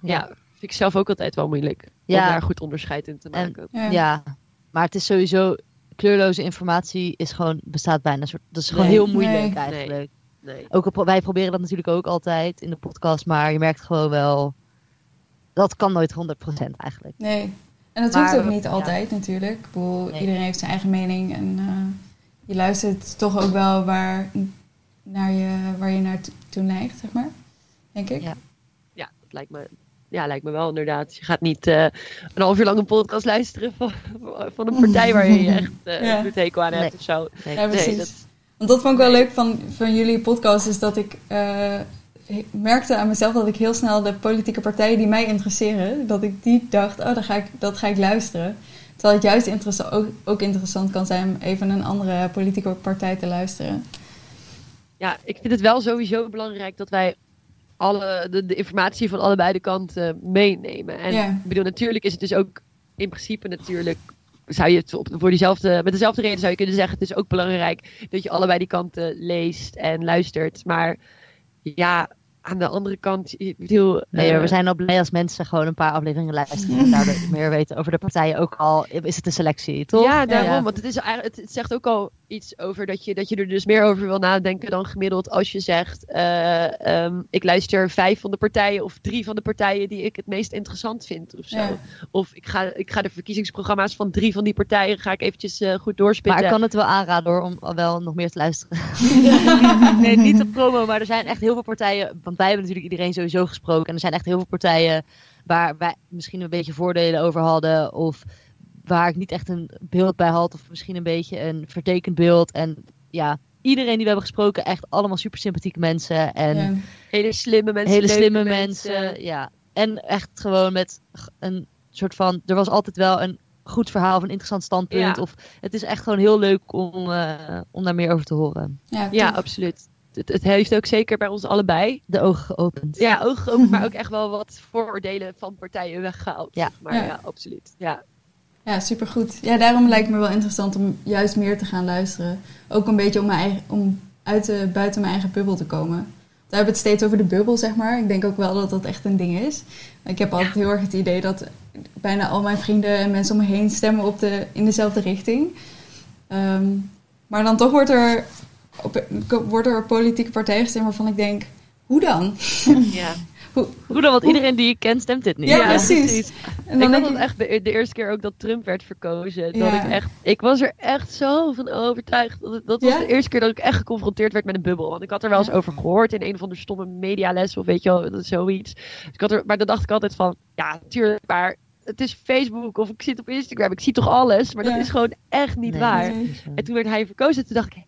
Ja, vind ik zelf ook altijd wel moeilijk. Ja. Om daar goed onderscheid in te En- maken. Ja. Ja, maar het is sowieso kleurloze informatie is gewoon bestaat bijna. soort- Dat is gewoon Nee. heel moeilijk Nee. eigenlijk. Nee. Ook op, wij proberen dat natuurlijk ook altijd in de podcast, maar je merkt gewoon wel dat kan nooit 100% eigenlijk. Nee. En dat Maar hoeft ook niet ja. altijd natuurlijk. Ik bedoel, Nee. iedereen heeft zijn eigen mening. En eh, je luistert toch ook wel waar, naar je, waar je naartoe neigt, zeg maar. Denk ik. Ja. Ja, dat lijkt me, ja, lijkt me wel inderdaad. Je gaat niet eh, een half uur lang een podcast luisteren van, van een partij waar je echt eh Ja. een hekel aan hebt Nee. of zo. Nee. Ja, precies. Nee, dat, Want dat vond ik wel leuk van, van jullie podcast, is dat ik eh, merkte aan mezelf dat ik heel snel de politieke partijen die mij interesseren, dat ik die dacht, oh, dan ga ik, dat ga ik luisteren. Terwijl het juist interessa- ook, ook interessant kan zijn om even een andere politieke partij te luisteren. ja, ik vind het wel sowieso belangrijk dat wij alle, de, de informatie van allebei de kanten meenemen. En ik bedoel, natuurlijk is het dus ook in principe natuurlijk. Zou je het op, voor diezelfde, met dezelfde reden zou je kunnen zeggen: het is ook belangrijk dat je allebei die kanten leest en luistert. Maar ja, aan de andere kant, ik bedoel. Nee, eh, we zijn al blij als mensen gewoon een paar afleveringen luisteren en daardoor [laughs] meer weten over de partijen. Ook al is het een selectie, toch? Ja, daarom. Ja. Want het, is eigenlijk, het, het zegt ook al iets over dat je, dat je er dus meer over wil nadenken dan gemiddeld als je zegt: eh, ehm, ik luister vijf van de partijen of drie van de partijen die ik het meest interessant vind of zo. Ja. Of ik ga, ik ga de verkiezingsprogramma's van drie van die partijen ga ik eventjes eh, goed doorspitten. Maar ik kan het wel aanraden hoor, om wel nog meer te luisteren. [laughs] [laughs] nee, niet op promo, maar er zijn echt heel veel partijen. Want wij hebben natuurlijk iedereen sowieso gesproken. En er zijn echt heel veel partijen waar wij misschien een beetje voordelen over hadden. Of waar ik niet echt een beeld bij had. Of misschien een beetje een vertekend beeld. En ja, iedereen die we hebben gesproken, echt allemaal super sympathieke mensen. En Ja. hele slimme mensen. hele slimme mensen. Ja. En echt gewoon met een soort van. Er was altijd wel een goed verhaal of een interessant standpunt. Ja. Of het is echt gewoon heel leuk om, eh, om daar meer over te horen. Ja, absoluut. Het, het heeft ook zeker bij ons allebei. De ogen geopend. Ja, ogen geopend, maar ook echt wel wat vooroordelen van partijen weggehaald. Ja. zeg Maar ja, Ja. absoluut. Ja. Ja, supergoed. Ja, daarom lijkt me wel interessant om juist meer te gaan luisteren. Ook een beetje om, mijn eigen, om uit de, buiten mijn eigen bubbel te komen. Daar hebben we het steeds over de bubbel, zeg maar. Ik denk ook wel dat dat echt een ding is. Ik heb altijd heel erg het idee dat bijna al mijn vrienden en mensen om me heen stemmen op de, in dezelfde richting. Ehm, maar dan toch wordt er, op, wordt er politieke partijen gestemd waarvan ik denk... hoe dan? Ja. [laughs] Hoe, Hoe dan? Want iedereen die je kent stemt dit niet. Ja, precies. En ik dan had het je, echt de, de eerste keer ook dat Trump werd verkozen. Dat Ja. ik echt, ik was er echt zo van overtuigd. Dat, dat was Ja? de eerste keer dat ik echt geconfronteerd werd met een bubbel. Want ik had er wel eens Ja. over gehoord in een of andere stomme mediales of weet je wel, zoiets. Dus ik had er, maar dan dacht ik altijd van, ja, natuurlijk, maar het is Facebook of ik zit op Instagram. Ik zie toch alles, maar dat Ja. is gewoon echt niet Nee, waar. En toen werd hij verkozen, toen dacht ik,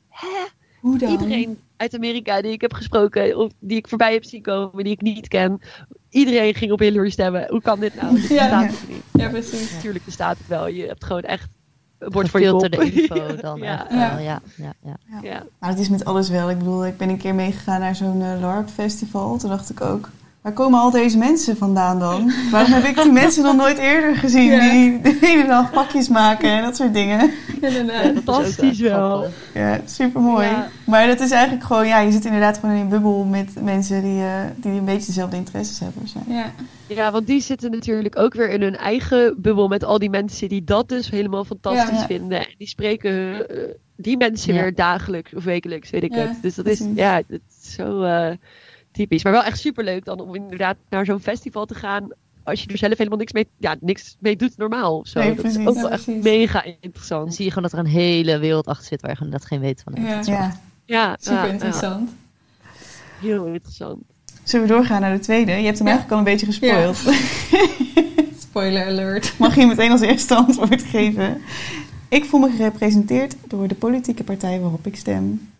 hoe dan? iedereen uit Amerika die ik heb gesproken, of die ik voorbij heb zien komen, die ik niet ken. Iedereen ging op Hillary stemmen. Hoe kan dit nou? [laughs] Ja. bestaat toch niet? Ja, precies. Natuurlijk bestaat het wel. Je hebt gewoon echt kop. Gefilterde info [laughs] dan Ja. echt wel. Ja. Ja, ja, ja. Ja. Maar het is met alles wel. Ik bedoel, ik ben een keer meegegaan naar zo'n eh, LARP-festival. Toen dacht ik ook, waar komen al deze mensen vandaan dan? Waarom heb ik die mensen nog nooit eerder gezien? Ja. Die de hele dag pakjes maken en dat soort dingen. Fantastisch wel. Ja, super mooi. Ja. Maar dat is eigenlijk gewoon, ja, je zit inderdaad gewoon in een bubbel met mensen die, eh, die een beetje dezelfde interesses hebben. Zo. Ja. ja, want die zitten natuurlijk ook weer in hun eigen bubbel met al die mensen die dat dus helemaal fantastisch Ja. vinden. En die spreken hun, eh, die mensen Ja. weer dagelijks of wekelijks, weet ik Ja, het. Dus dat is, ja, het is zo eh, typisch. Maar wel echt superleuk dan om inderdaad naar zo'n festival te gaan. Als je er zelf helemaal niks mee, ja, niks mee doet normaal of zo. Nee, dat is ook Ja, wel echt precies. mega Dan interessant. zie je gewoon dat er een hele wereld achter zit waar je gewoon dat geen weet van hebt. Ja. Ja. Ja, Super ja, ja, interessant. heel interessant. Zullen we doorgaan naar de tweede? Je hebt hem Ja. eigenlijk al een beetje gespoild. [laughs] Spoiler alert. Mag je meteen als eerste antwoord geven? Ik voel me gerepresenteerd door de politieke partij waarop ik stem.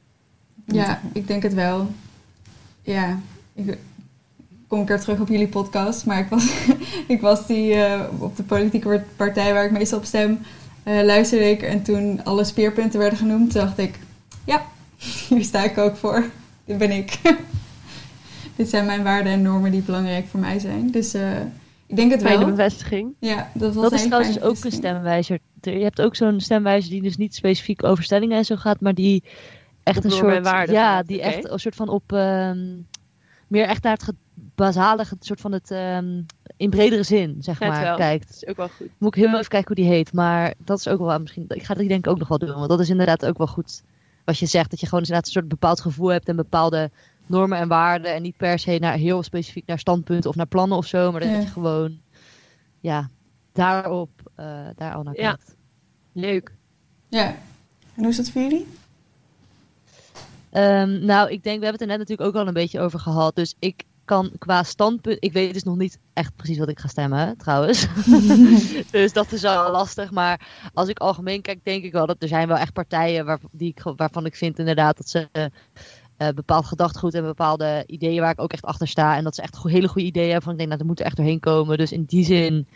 Ja, ik denk het wel. Ja, ik kom een keer terug op jullie podcast, maar ik was, [laughs] ik was die eh, op de politieke partij waar ik meestal op stem, eh, luisterde ik en toen alle speerpunten werden genoemd, dacht ik, ja, [laughs] hier sta ik ook voor. Dit ben ik. [laughs] Dit zijn mijn waarden en normen die belangrijk voor mij zijn. Dus eh, ik denk het Fijne wel. bevestiging. Ja, dat was Dat is trouwens ook een stemwijzer. Je hebt ook zo'n stemwijzer die dus niet specifiek over stellingen en zo gaat, maar die echt een soort. ja, die echt een soort van op. ehm, meer echt naar het basale, het soort van het. ehm, in bredere zin, zeg Net maar, wel. kijkt. Dat is ook wel goed. Moet ik heel even kijken hoe die heet. Maar dat is ook wel misschien. Ik ga die denk ik ook nog wel doen. Want dat is inderdaad ook wel goed. Wat je zegt. Dat je gewoon inderdaad een soort bepaald gevoel hebt. En bepaalde normen en waarden. En niet per se naar heel specifiek naar standpunten of naar plannen of zo. Maar dat Ja. je gewoon. Ja, daarop. eh, daar al naar Ja. kijkt. Leuk. Ja, En hoe is dat voor jullie? Ehm, nou, ik denk, we hebben het er net natuurlijk ook al een beetje over gehad. Dus ik kan qua standpunt. Ik weet dus nog niet echt precies wat ik ga stemmen, trouwens. [laughs] dus dat is wel lastig. Maar als ik algemeen kijk, denk ik wel dat er zijn wel echt partijen waar, die ik, waarvan ik vind inderdaad dat ze. eh, bepaald gedachtegoed en bepaalde ideeën waar ik ook echt achter sta. En dat ze echt go- hele goede ideeën hebben. Van ik denk, nou, dat moet er echt doorheen komen. Dus in die zin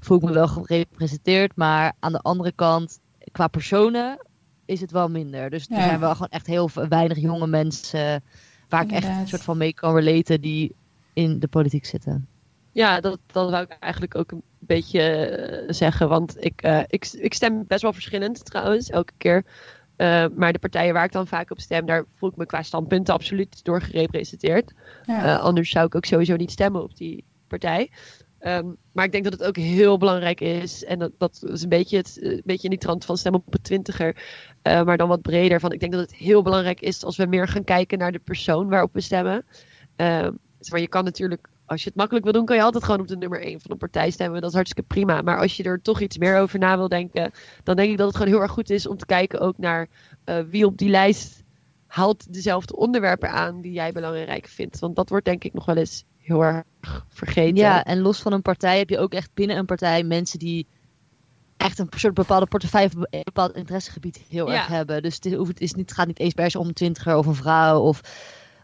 voel ik me wel gerepresenteerd. Maar aan de andere kant, qua personen is het wel minder. Dus er zijn wel gewoon echt heel weinig jonge mensen waar ik echt een soort van mee kan relaten die in de politiek zitten. Ja, dat, dat wou ik eigenlijk ook een beetje eh, zeggen. Want ik, eh, ik, ik stem best wel verschillend trouwens, elke keer. Eh, maar de partijen waar ik dan vaak op stem, daar voel ik me qua standpunten absoluut door gerepresenteerd. ja. Eh, anders zou ik ook sowieso niet stemmen op die partij. Ehm, maar ik denk dat het ook heel belangrijk is. En dat, dat is een beetje, het, eh, beetje in die trant van stemmen op een twintiger. eh, maar dan wat breder. Van, ik denk dat het heel belangrijk is als we meer gaan kijken naar de persoon waarop we stemmen. Ehm, je kan natuurlijk, als je het makkelijk wil doen, kan je altijd gewoon op de nummer 1 van een partij stemmen. Dat is hartstikke prima. Maar als je er toch iets meer over na wil denken, dan denk ik dat het gewoon heel erg goed is om te kijken ook naar eh, wie op die lijst haalt dezelfde onderwerpen aan die jij belangrijk vindt. Want dat wordt denk ik nog wel eens heel erg vergeten. Ja, en los van een partij heb je ook echt binnen een partij mensen die echt een soort bepaalde portefeuille een bepaald interessegebied heel Ja. erg hebben. Dus het, is, hoeft- het, is niet, het gaat niet eens per se om een twintiger of een vrouw of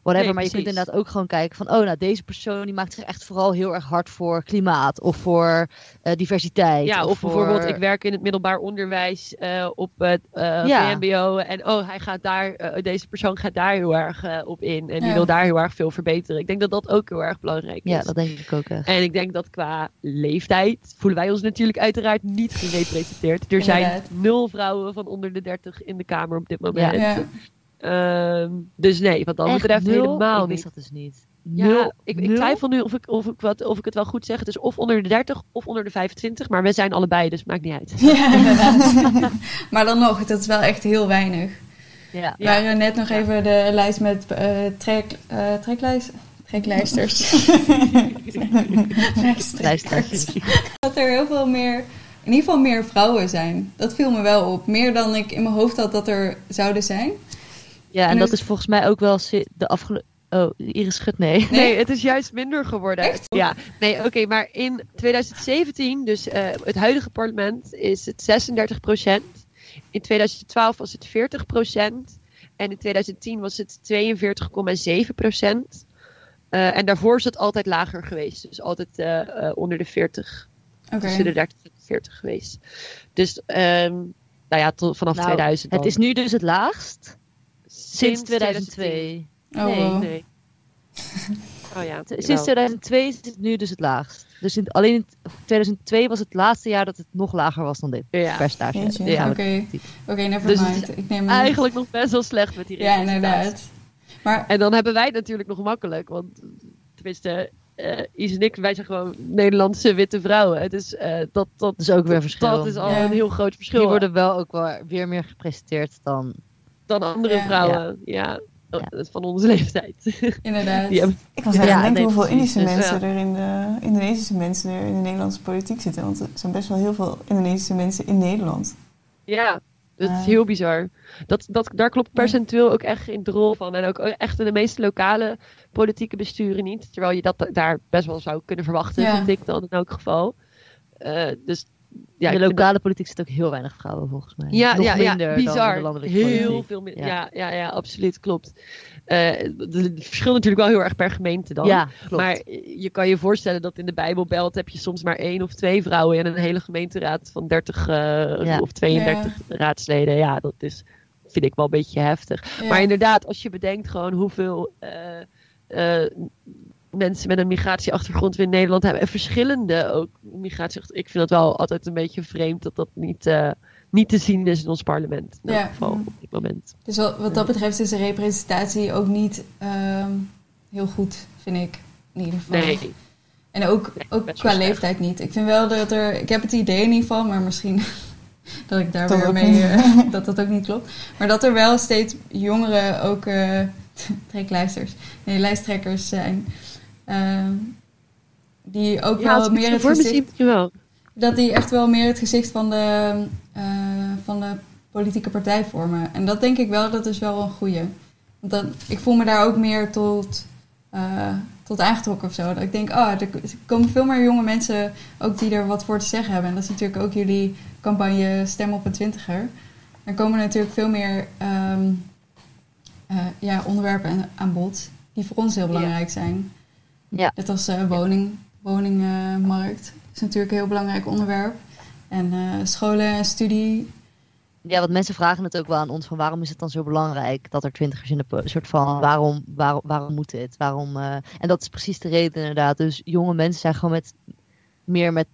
whatever. Nee, maar je kunt inderdaad ook gewoon kijken van, oh nou deze persoon die maakt zich echt vooral heel erg hard voor klimaat of voor eh, diversiteit. Ja, of voor- bijvoorbeeld, ik werk in het middelbaar onderwijs eh, op het eh Ja. VMBO. En oh, hij gaat daar, deze persoon gaat daar heel erg op in. En die wil daar heel erg veel verbeteren. Ik denk dat dat ook heel erg belangrijk is. Ja, dat denk ik ook echt. En ik denk dat qua leeftijd voelen wij ons natuurlijk uiteraard niet gerepresenteerd. Er zijn nul vrouwen van onder de 30 in de Kamer op dit moment. ja. Ehm, dus nee, wat dat Echt betreft nul? helemaal ik wist niet. dat dus niet. Ja, Nul? ik, ik twijfel nu of ik, of, ik wat, of ik het wel goed zeg. Het is of onder de 30 of onder de 25. Maar we zijn allebei, dus maakt niet uit. [laughs] Ja, inderdaad. [laughs] maar dan nog, dat is wel echt heel weinig. Ja. We waren net nog even de lijst met eh, trek, eh, treklijst, Geklijsters. Luisteraars. [laughs] dat er heel veel meer, in ieder geval meer vrouwen zijn. Dat viel me wel op. Meer dan ik in mijn hoofd had dat er zouden zijn. Ja, en En dat het- is volgens mij ook wel de afgelopen... Oh, Iris schudt nee. Nee? Nee, het is juist minder geworden. Echt? Ja, nee, oké, maar in 2017, dus eh, het huidige parlement, is het 36% In 2012 was het 40% En in 2010 was het 42,7% Eh, en daarvoor is het altijd lager geweest. Dus altijd eh, onder de 40. Oké. Tussen de 30 en de 40 geweest. Dus ehm, nou ja, tot, vanaf Nou, 2000 Het dan. is nu dus het laagst sinds 2002. Oh, Nee, wow. Nee. [laughs] Oh ja, Sinds jawel. 2002 is het nu dus het laagst. Dus in, alleen in 2002 was het laatste jaar dat het nog lager was dan dit Ja. percentage. Oké, oké, never Dus mind. Ik neem Eigenlijk nog best wel slecht met die Ja, inderdaad. Maar En dan hebben wij het natuurlijk nog makkelijk. Want tenminste, eh Is en ik, wij zijn gewoon Nederlandse witte vrouwen. Dus eh, dat, dat, Dat is ook weer een verschil. dat is al Ja. een heel groot verschil. Die worden wel ook wel weer meer gepresenteerd dan... dan andere Ja. vrouwen. Ja. Ja. Van onze [laughs] leeftijd. inderdaad. Hebben- Ik was Ja, aan het denken nee, hoeveel. Indische Dus, mensen er in de Indonesische mensen er in de Nederlandse politiek zitten. Want er zijn best wel heel veel Indonesische mensen in Nederland. ja, dat is heel bizar. Dat, dat, daar klopt percentueel ook echt in de rol van. En ook echt in de meeste lokale politieke besturen niet. Terwijl je dat da- daar best wel zou kunnen verwachten, Ja. vind ik dan in elk geval. Eh, dus ja, in de lokale politiek zit ook heel weinig vrouwen volgens mij. Ja, Nog ja, ja, minder dan in bizar. de landelijke heel politiek. veel minder. Ja. Ja. Ja, ja, absoluut, klopt. Eh, Het verschilt natuurlijk wel heel erg per gemeente dan. Ja, klopt. Maar je kan je voorstellen dat in de Bijbelbelt heb je soms maar één of twee vrouwen in een hele gemeenteraad van 30 eh, Ja. of 32 raadsleden. Ja, dat is, vind ik wel een beetje heftig. Ja. Maar inderdaad, als je bedenkt gewoon hoeveel eh, eh, mensen met een migratieachtergrond we in Nederland hebben. En verschillende ook migratieachtergrond. Ik vind dat wel altijd een beetje vreemd dat dat niet, eh, niet te zien is in ons parlement. In Ja. geval op dit moment. Dus wat, wat dat betreft is de representatie ook niet ehm, heel goed, vind ik. In ieder geval. Nee, En ook, Nee, ook qua leeftijd niet. Ik vind wel dat er... Ik heb het idee in ieder geval, maar misschien [laughs] dat ik daar Dat weer mee... eh, [laughs] dat dat ook niet klopt. Maar dat er wel steeds jongeren ook... eh [laughs] treklijsters. Nee, lijsttrekkers zijn. Ehm, die ook ja, wel meer het voor gezicht... wel. dat die echt wel meer het gezicht van de, eh, van de politieke partij vormen. En dat denk ik wel, dat is wel een goeie. Want dan, ik voel me daar ook meer tot, eh, tot aangetrokken of zo. Dat ik denk, ah, er komen veel meer jonge mensen ook die er wat voor te zeggen hebben. En dat is natuurlijk ook jullie campagne Stem op een Twintiger. Er komen natuurlijk veel meer ehm, eh, ja, onderwerpen aan- aan bod die voor ons heel belangrijk zijn. Ja. Net als eh, woning, woningmarkt is natuurlijk een heel belangrijk onderwerp. En eh, scholen en studie. Ja, want mensen vragen het ook wel aan ons van waarom is het dan zo belangrijk dat er twintigers in de soort van waarom, waarom, waarom moet dit? Waarom, eh, en dat is precies de reden inderdaad. Dus jonge mensen zijn gewoon met meer met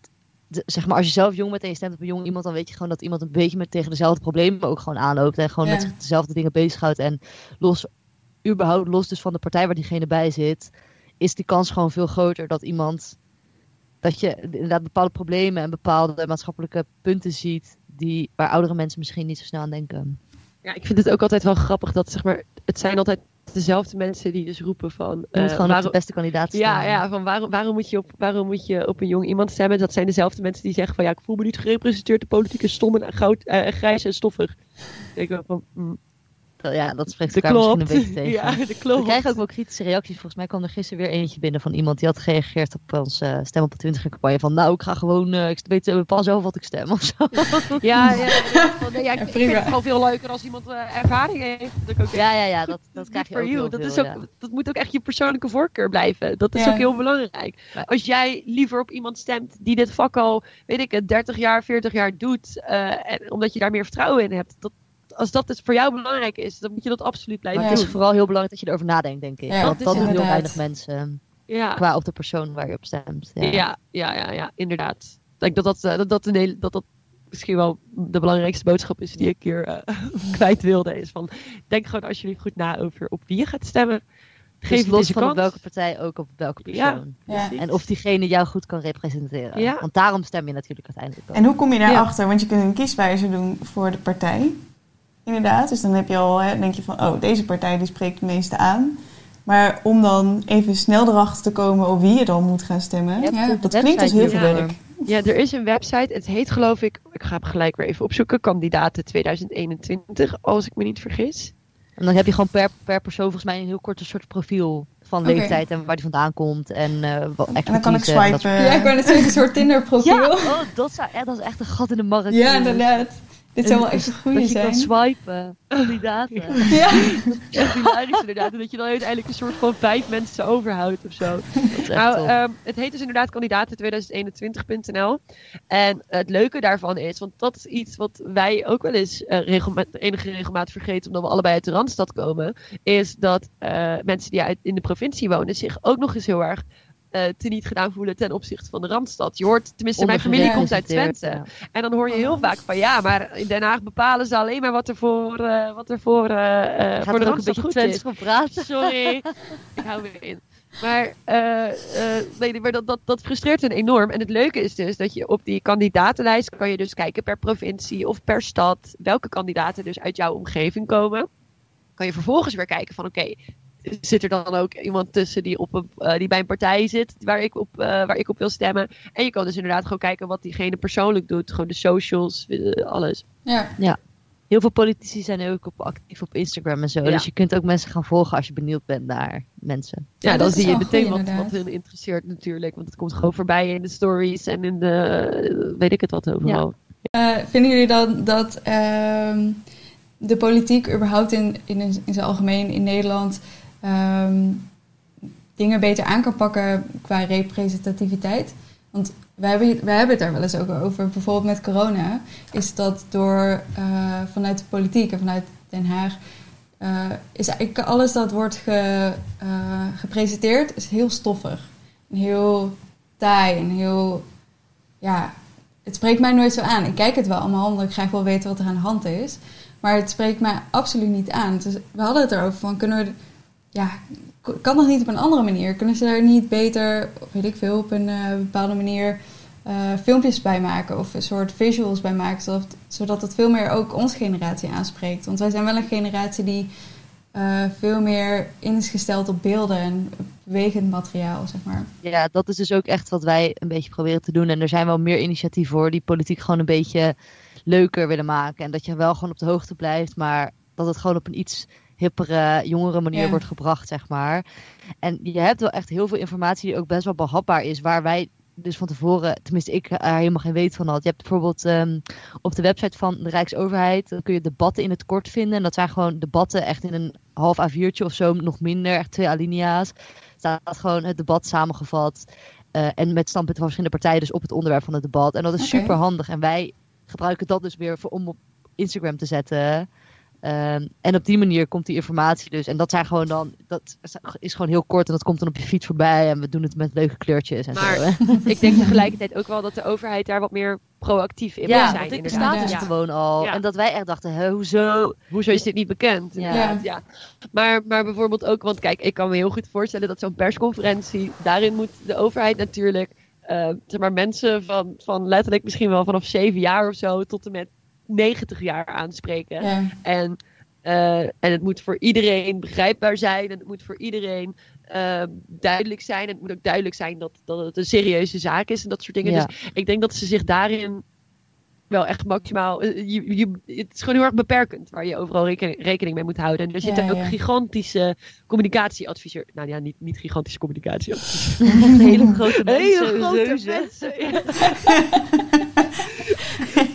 de- zeg maar als je zelf jong bent en je stemt op een jong iemand, dan weet je gewoon dat iemand een beetje met tegen dezelfde problemen ook gewoon aanloopt en gewoon Ja. met zich dezelfde dingen bezighoudt en los überhaupt los dus van de partij waar diegene bij zit, is die kans gewoon veel groter dat iemand dat je inderdaad bepaalde problemen en bepaalde maatschappelijke punten ziet die, waar oudere mensen misschien niet zo snel aan denken. Ja, ik vind het ook altijd wel grappig dat zeg maar, het zijn altijd dezelfde mensen die dus roepen van. Je moet waarom- de beste kandidaat Ja, staan. ja van waarom, waarom, moet je op, waarom moet je op een jong iemand stemmen? Dat zijn dezelfde mensen die zeggen van ja, ik voel me niet gerepresenteerd. De politiek is stom en goud, eh, grijs en stoffig. Ik denk van, mm, ja, dat spreekt elkaar klopt. misschien een beetje tegen. Ja, dat We klopt. krijgen ook wel kritische reacties. Volgens mij kwam er gisteren weer eentje binnen van iemand die had gereageerd op onze eh, Stem op de 20 campagne. Van nou, ik ga gewoon, eh, ik weet uh, pas zelf wat ik stem of zo. [laughs] Ja, ja, ja, van, nee, ja, ik, Ja, ik vind het gewoon veel leuker als iemand eh, ervaring heeft. Dat ik ook Ja, ja, ja, dat, dat krijg je ook heel Dat, veel, is ook, ja. dat moet ook echt je persoonlijke voorkeur blijven. Dat is Ja. ook heel belangrijk. Als jij liever op iemand stemt die dit vak al, weet ik het, 30 jaar, 40 jaar doet, eh, en, omdat je daar meer vertrouwen in hebt. Dat, als dat dus voor jou belangrijk is, dan moet je dat absoluut blijven Maar het Ja. is doen. vooral heel belangrijk dat je erover nadenkt, denk ik. Ja, Want dat doen heel weinig mensen Ja. qua op de persoon waar je op stemt. Ja. Ja, ja, ja, ja, inderdaad. Ik denk dat dat, eh, dat, dat, een hele, dat dat misschien wel de belangrijkste boodschap is die ik hier eh, [laughs] kwijt wilde. Is van, denk gewoon alsjeblieft goed na over op wie je gaat stemmen. Geef Dus het los van op welke partij ook op welke Ja. persoon. Ja. En of diegene jou goed kan representeren. Ja. Want daarom stem je natuurlijk uiteindelijk ook. En hoe kom je daarachter? Want je kunt een kieswijzer doen voor de partij. Inderdaad. Dus dan heb je al, hè, denk je van, oh, deze partij die spreekt het meeste aan. Maar om dan even snel erachter te komen op wie je dan moet gaan stemmen, Ja, dat klinkt als heel veel werk. Ja, er is een website. Het heet geloof ik, ik ga hem gelijk weer even opzoeken, Kandidaten 2021, als ik me niet vergis. En dan heb je gewoon per, per persoon volgens mij een heel kort een soort profiel van leeftijd en waar die vandaan komt en eh wat En dan kan ik swipen. Ja, ik zeggen, een soort Tinder profiel. Ja, Ja, oh, dat, zou, dat is echt een gat in de markt. jongens. inderdaad. Dit zou wel echt een goede Dat je kan zijn. swipen, kandidaten. [laughs] Ja. Echt hilarisch inderdaad. En dat je dan uiteindelijk een soort van vijf mensen overhoudt of zo. Is Nou, ehm, het heet dus inderdaad kandidaten2021.nl. En het leuke daarvan is, want dat is iets wat wij ook wel eens regelma- enige regelmaat vergeten, omdat we allebei uit de Randstad komen, is dat eh, mensen die uit, in de provincie wonen zich ook nog eens heel erg eh teniet gedaan voelen ten opzichte van de Randstad. Je hoort, tenminste mijn familie komt uit Twente. Ja. En dan hoor je heel vaak van ja, maar in Den Haag bepalen ze alleen maar wat er voor, eh, wat er voor, Gaat voor de Randstad beetje goed is. Sorry, [laughs] ik hou weer in. Maar, nee, maar dat, dat, dat frustreert hen enorm. En het leuke is dus dat je op die kandidatenlijst kan je dus kijken per provincie of per stad welke kandidaten dus uit jouw omgeving komen. Kan je vervolgens weer kijken van oké, zit er dan ook iemand tussen die, op een, eh, die bij een partij zit waar ik, op, eh, waar ik op wil stemmen. En je kan dus inderdaad gewoon kijken wat diegene persoonlijk doet. Gewoon de socials, eh, alles. Ja. Heel veel politici zijn ook op, actief op Instagram en zo. Ja. Dus je kunt ook mensen gaan volgen als je benieuwd bent naar mensen. Ja, Ja, dan zie je meteen wat, wat hun interesseert natuurlijk. Want het komt gewoon voorbij in de stories en in de, weet ik het wat overal. Vinden jullie dan dat ehm, de politiek überhaupt in, in, in zijn algemeen in Nederland ehm, dingen beter aan kan pakken qua representativiteit? Want wij hebben, hebben het daar wel eens ook over. Bijvoorbeeld met corona is dat door eh, vanuit de politiek en vanuit Den Haag eh, is alles dat wordt ge, eh, gepresenteerd is heel stoffig. Heel taai en heel ja, het spreekt mij nooit zo aan. Ik kijk het wel allemaal, omdat ik graag wil weten wat er aan de hand is. Maar het spreekt mij absoluut niet aan. Dus we hadden het erover van, kunnen we... Ja, kan dat niet op een andere manier? Kunnen ze daar niet beter, weet ik veel, op een eh, bepaalde manier eh, filmpjes bij maken? Of een soort visuals bij maken, zodat, zodat het veel meer ook onze generatie aanspreekt. Want wij zijn wel een generatie die eh, veel meer in is gesteld op beelden en bewegend materiaal, zeg maar. Ja, dat is dus ook echt wat wij een beetje proberen te doen. En er zijn wel meer initiatieven voor die politiek gewoon een beetje leuker willen maken. En dat je wel gewoon op de hoogte blijft, maar dat het gewoon op een iets hippere, jongere manier Ja. wordt gebracht, zeg maar. En je hebt wel echt heel veel informatie die ook best wel behapbaar is, waar wij dus van tevoren, tenminste ik er helemaal geen weet van had. Je hebt bijvoorbeeld ehm, op de website van de Rijksoverheid, dan kun je debatten in het kort vinden. En dat zijn gewoon debatten echt in een half A4'tje of zo, nog minder, echt twee alinea's. Staat gewoon het debat samengevat. eh, en met standpunten van verschillende partijen dus op het onderwerp van het debat. En dat is super handig. En wij gebruiken dat dus weer voor, om op Instagram te zetten. Ehm, en op die manier komt die informatie dus. En dat zijn gewoon dan, dat is gewoon heel kort en dat komt dan op je fiets voorbij. En we doen het met leuke kleurtjes en Maar- zo. hè. [laughs] Ik denk tegelijkertijd ook wel dat de overheid daar wat meer proactief in moet Ja, zijn. want dit inderdaad. bestaat dus Ja. gewoon al. Ja. En dat wij echt dachten, hè, hoezo? Hoezo is dit niet bekend? Ja. Ja. Maar, maar bijvoorbeeld ook, want kijk, ik kan me heel goed voorstellen dat zo'n persconferentie, daarin moet de overheid natuurlijk, eh, zeg maar, mensen van, van letterlijk misschien wel vanaf zeven jaar of zo tot en met 90 jaar aanspreken. Ja. En, eh, en het moet voor iedereen begrijpbaar zijn. En het moet voor iedereen eh, duidelijk zijn. En het moet ook duidelijk zijn dat, dat het een serieuze zaak is en dat soort dingen. Ja. Dus ik denk dat ze zich daarin wel echt maximaal. eh, Je, je, het is gewoon heel erg beperkend waar je overal rekening, rekening mee moet houden. En er zitten Ja, ook ja. gigantische communicatieadviseurs. Nou ja, niet, niet gigantische communicatieadviseurs. [laughs] Hele grote mensen. Hele grote mensen. [laughs]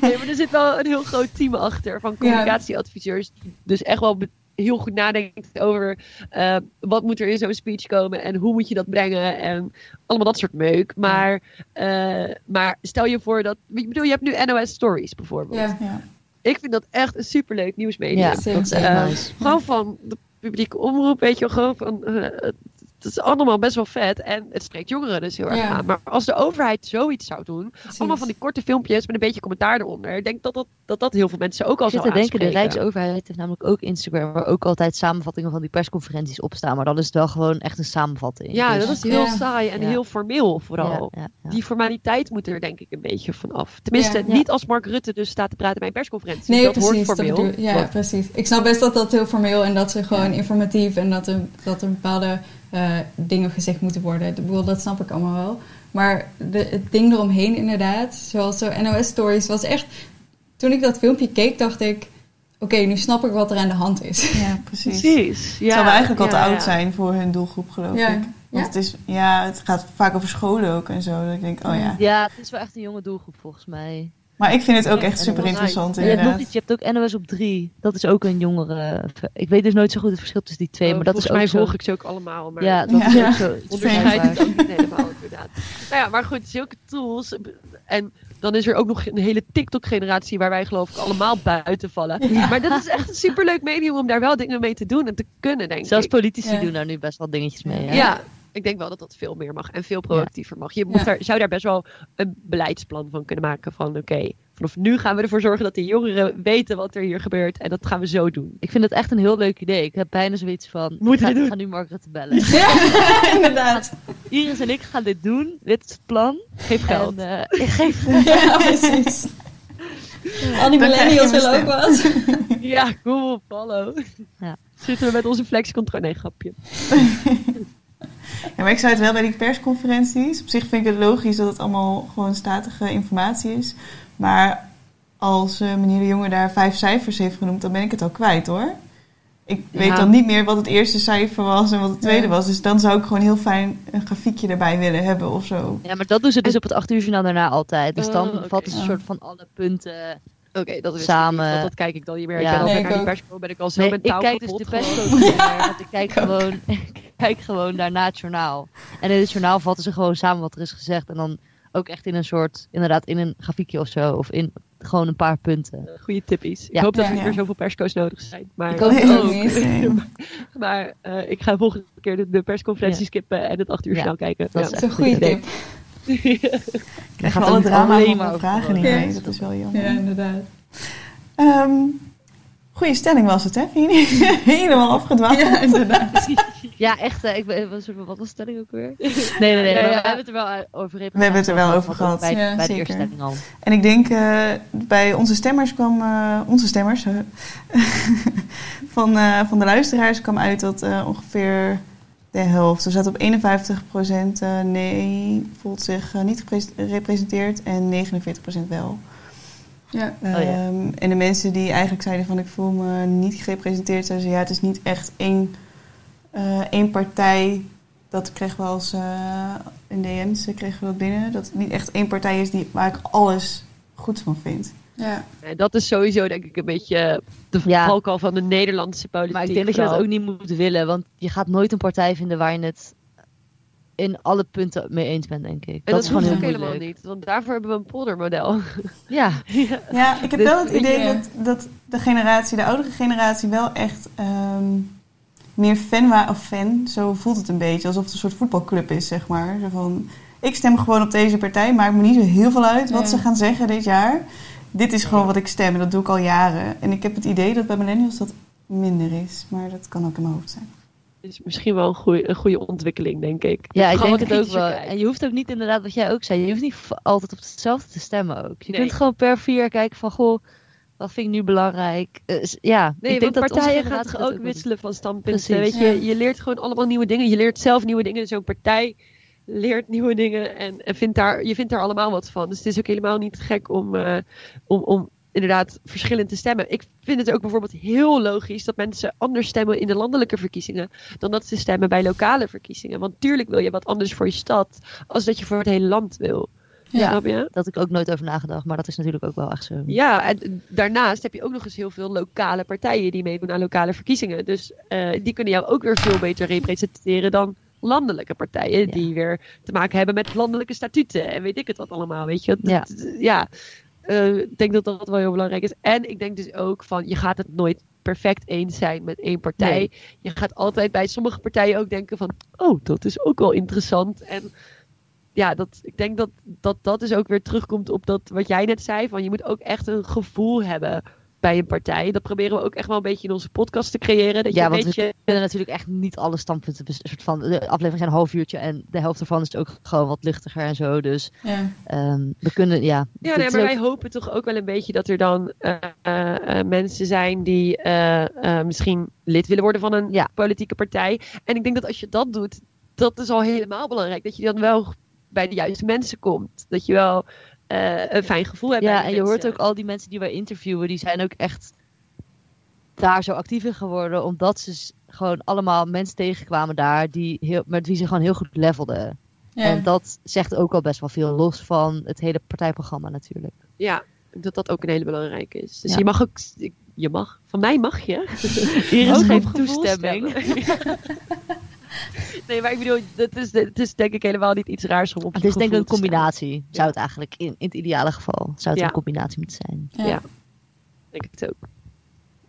nee, maar er zit wel een heel groot team achter van communicatieadviseurs. Die dus echt wel heel goed nadenkt over eh, wat moet er in zo'n speech komen en hoe moet je dat brengen en allemaal dat soort meuk. Maar, eh, maar stel je voor dat, ik bedoel, je hebt nu NOS Stories bijvoorbeeld. Ja, ja. Ik vind dat echt een superleuk nieuwsmedium. Ja, dat is. Eh, nice. Gewoon van de publieke omroep, weet je wel, gewoon van... het dat is allemaal best wel vet. En het spreekt jongeren dus heel erg Ja. aan. Maar als de overheid zoiets zou doen, Precies. allemaal van die korte filmpjes met een beetje commentaar eronder. Ik denk dat dat, dat, dat heel veel mensen ook al Ik zit zou te denken, de aanspreken. Rijksoverheid heeft namelijk ook Instagram, waar ook altijd samenvattingen van die persconferenties op staan. Maar dan is het wel gewoon echt een samenvatting. Ja, Dus- dat is heel Ja. saai en Ja. heel formeel vooral. Ja, ja, ja. Die formaliteit moet er denk ik een beetje van af. Tenminste, Ja. niet als Mark Rutte dus staat te praten bij een persconferentie. Nee, dat precies. wordt dat formeel. ja, precies. Ik snap best dat dat heel formeel en dat ze gewoon informatief en dat er, dat er bepaalde eh, dingen gezegd moeten worden. Ik bedoel, dat snap ik allemaal wel. Maar de, het ding eromheen inderdaad, zoals zo NOS Stories, was echt... Toen ik dat filmpje keek, dacht ik... Oké, nu snap ik wat er aan de hand is. Ja, [laughs] precies. Precies. Ja, Terwijl we eigenlijk al te ja, oud ja. zijn voor hun doelgroep, geloof Ja. ik. Want Ja? het, is, ja, het gaat vaak over scholen ook en zo. Dat ik denk, oh ja. Ja, het is wel echt een jonge doelgroep volgens mij. Maar ik vind het ook echt super interessant Je hebt nog inderdaad. iets, je hebt ook NOS op 3. Dat is ook een jongere. Ik weet dus nooit zo goed het verschil tussen die twee, Oh, maar dat is volgens ook mij zo. volg ik ze ook allemaal. Maar Ja, dat Ja. is ook zo. [laughs] onderscheid het ook niet helemaal inderdaad. Nou ja, maar goed, zulke tools. En dan is er ook nog een hele TikTok-generatie waar wij geloof ik allemaal buiten vallen. Maar dat is echt een superleuk medium om daar wel dingen mee te doen en te kunnen, denk Zelfs ik. politici Ja. doen daar nu best wel dingetjes mee. hè? Ja. Ik denk wel dat dat veel meer mag en veel proactiever mag. Je moet Ja. daar, zou daar best wel een beleidsplan van kunnen maken van oké, vanaf nu gaan we ervoor zorgen dat de jongeren weten wat er hier gebeurt en dat gaan we zo doen. Ik vind het echt een heel leuk idee. Ik heb bijna zoiets van. Moeten ik ga, ik ga nu Mark Rutte bellen. Ja, [laughs] [laughs] inderdaad. Iris en ik gaan dit doen. Dit is het plan. Geef geld. En, eh, ik geef [laughs] Ja, precies. Al die millennials willen ook wat. Ja, op, hallo. Ja. Zitten we met onze flexcontrole? Nee, grapje. Ja, maar ik zou het wel bij die persconferenties. Op zich vind ik het logisch dat het allemaal gewoon statige informatie is. Maar als eh, meneer de Jonge daar vijf cijfers heeft genoemd, dan ben ik het al kwijt hoor. Ik Ja. weet dan niet meer wat het eerste cijfer was en wat het tweede Ja. was. Dus dan zou ik gewoon heel fijn een grafiekje erbij willen hebben of zo. Ja, maar dat doen ze dus op het 8 uur journaal daarna altijd. Dus dan Oh, oké. valt dus een Ja. soort van alle punten. Oké, dat is Samen. Dat kijk ik dan niet meer. Ja. Ik ben al Nee, naar ik die persco ben ik al zo Nee, ik kijk dus de kapot persco want ik kijk [laughs] gewoon, kijk gewoon daarna het journaal. En in het journaal vatten ze gewoon samen wat er is gezegd. En dan ook echt in een soort, inderdaad in een grafiekje of zo. Of in gewoon een paar punten. Goede tippies. Ik Ja. hoop dat er niet Ja. meer zoveel persco's nodig zijn. Maar, Ik hoop het [laughs] ook niet. [laughs] Maar eh, ik ga volgende keer de, de persconferentie Ja. skippen en het 8 uur Ja, snel kijken. dat Ja. Dat is een goede tip. Krijg gaat je alle drama alleen van vragen niet Ja. mee. Dat is wel jammer. Ja, inderdaad. Ehm, goeie stelling was het, hè? [laughs] Helemaal afgedwaald. Ja, inderdaad. [laughs] Ja, echt. ik, ben- wat was- wat was de stelling ook weer? Nee, nee, nee. Ja, maar ja. We hebben het er wel over We hebben het er wel over gehad. Bij, Ja, bij de eerste stelling al. En ik denk, eh, bij onze stemmers kwam, eh, onze stemmers, eh, [laughs] van, eh, van de luisteraars kwam uit dat eh, ongeveer de helft, we zaten op 51% eh, nee, voelt zich niet gerepresenteerd en 49% wel. Ja. ja. Ehm, En de mensen die eigenlijk zeiden van ik voel me niet gerepresenteerd, zeiden ze ja, het is niet echt één, eh, één partij. Dat kregen we als eh, in DM's eh, kregen we dat binnen. Dat het niet echt één partij is die, waar ik alles goed van vind. Ja. En dat is sowieso denk ik een beetje de Ja. valkuil van de Nederlandse politiek. Maar ik denk dat je dat ook niet moet willen. Want je gaat nooit een partij vinden waar je het in alle punten mee eens bent, denk ik. En dat, dat, is gewoon hoeft heel ook moeilijk. helemaal niet. Want daarvoor hebben we een poldermodel. [laughs] [laughs] Ja, Ja, ik heb wel het idee dat, dat de generatie, de oudere generatie, wel echt ehm, meer fan was. Of fan, zo voelt het een beetje. Alsof het een soort voetbalclub is, zeg maar. Zo van, ik stem gewoon op deze partij, maakt me niet zo heel veel uit wat Ja. ze gaan zeggen dit jaar. Dit is gewoon wat ik stem en dat doe ik al jaren. En ik heb het idee dat bij millennials dat minder is. Maar dat kan ook in mijn hoofd zijn. Is misschien wel een goede, een goede ontwikkeling, denk ik. ja ik Gewoon denk het ook wel. kijken. En je hoeft ook niet inderdaad, wat jij ook zei, je hoeft niet altijd op hetzelfde te stemmen ook. Je Nee. kunt gewoon per vier kijken van, goh, wat vind ik nu belangrijk? Eh, s- ja, Nee, ik denk dat partijen dat ook wisselen van standpunten. Weet je, Ja. je leert gewoon allemaal nieuwe dingen. Je leert zelf nieuwe dingen. Zo'n partij leert nieuwe dingen en, en vindt daar, je vindt daar allemaal wat van. Dus het is ook helemaal niet gek om, eh, om, om inderdaad verschillend te stemmen. Ik vind het ook bijvoorbeeld heel logisch dat mensen anders stemmen in de landelijke verkiezingen dan dat ze stemmen bij lokale verkiezingen. Want tuurlijk wil je wat anders voor je stad als dat je voor het hele land wil. Ja. Snap je? Dat ik ook nooit over nagedacht, maar dat is natuurlijk ook wel echt zo. Ja, en daarnaast heb je ook nog eens heel veel lokale partijen die meedoen aan lokale verkiezingen. Dus eh, die kunnen jou ook weer veel beter representeren dan landelijke partijen. Ja. Die weer te maken hebben met landelijke statuten en weet ik het wat allemaal. Weet je, Ja. Ja. Eh, ik denk dat dat wel heel belangrijk is. En ik denk dus ook van, je gaat het nooit perfect eens zijn met één partij. Nee. Je gaat altijd bij sommige partijen ook denken van, oh, dat is ook wel interessant. En ja, dat, ik denk dat, dat dat dus ook weer terugkomt op dat wat jij net zei. Van je moet ook echt een gevoel hebben bij een partij. Dat proberen we ook echt wel een beetje in onze podcast te creëren. Dat je Ja, een want beetje... we kunnen natuurlijk echt niet alle standpunten. bes- soort van, de aflevering zijn een half uurtje en de helft ervan is ook gewoon wat luchtiger en zo. Dus Ja. ehm, we kunnen, ja. Ja, nee, maar ook- wij hopen toch ook wel een beetje dat er dan eh, eh, eh, mensen zijn die eh, eh, misschien lid willen worden van een Ja. politieke partij. En ik denk dat als je dat doet, dat is al helemaal belangrijk. Dat je dan wel bij de juiste mensen komt. Dat je wel eh, een fijn gevoel hebt. bij Ja, en je hoort ook al die mensen die wij interviewen, die zijn ook echt daar zo actief in geworden, omdat ze gewoon allemaal mensen tegenkwamen daar die heel, met wie ze gewoon heel goed levelden. Ja. En dat zegt ook al best wel veel, los van het hele partijprogramma natuurlijk. Ja, dat dat ook een hele belangrijke is. Dus Ja. je mag ook... Je mag. Van mij mag je. Geeft op toestemming. [laughs] [laughs] nee, maar ik bedoel, het is, het is denk ik helemaal niet iets raars om op Het is denk ik een combinatie, zou het eigenlijk in, in het ideale geval, zou het Ja. een combinatie moeten zijn. Ja. Ja. Denk ik het ook.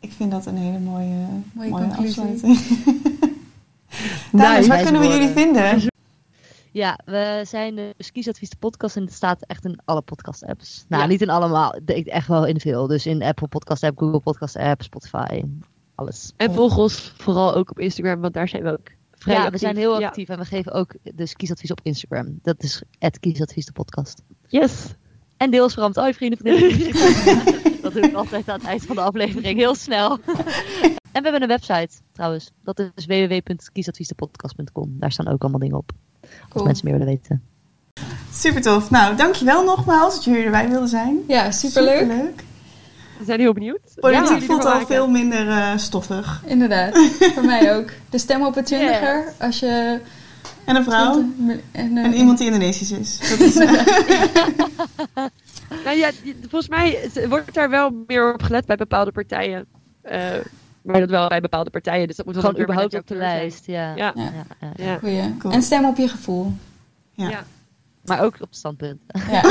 Ik vind dat een hele mooie, Mooie mooie, conclusie. afsluiting. [laughs] Dames, Nice. waar kunnen we jullie vinden? Ja, we zijn dus Kiesadvies de podcast en het staat echt in alle podcast apps. Nou, Ja. niet in allemaal, echt wel in veel. Dus in Apple Podcast app, Google Podcast app, Spotify, alles. En volg ons vooral ook op Instagram, want daar zijn we ook vrij ja, actief. we zijn heel Ja. actief en we geven ook dus kiesadvies op Instagram. Dat is het Kiesadvies de podcast. Yes. En deel ons vooral met al je vrienden. vriendinnen. [laughs] [laughs] dat doe ik altijd aan het eind van de aflevering, heel snel. en we hebben een website trouwens. Dat is www.kiesadviesdepodcast.com. Daar staan ook allemaal dingen op. Als Cool. mensen meer willen weten. Super tof. Nou, dankjewel nogmaals dat jullie erbij wilden zijn. Ja, superleuk. Superleuk. We zijn heel benieuwd. Politiek jullie voelt al maken. veel minder eh, stoffig. Inderdaad, [laughs] voor mij ook. De stem op een twintiger, als je... En een vrouw. En, eh, En iemand die Indonesisch is. [laughs] Dat is [laughs] Nou ja, volgens mij wordt daar wel meer op gelet bij bepaalde partijen. Eh, maar dat wel bij bepaalde partijen. Dus dat moet wel Gewoon überhaupt op de lijst. Ja. Ja. Ja, ja. zijn. Ja. Goeie. Cool. En stem op je gevoel. Ja. Ja. Maar ook op standpunt. Ja,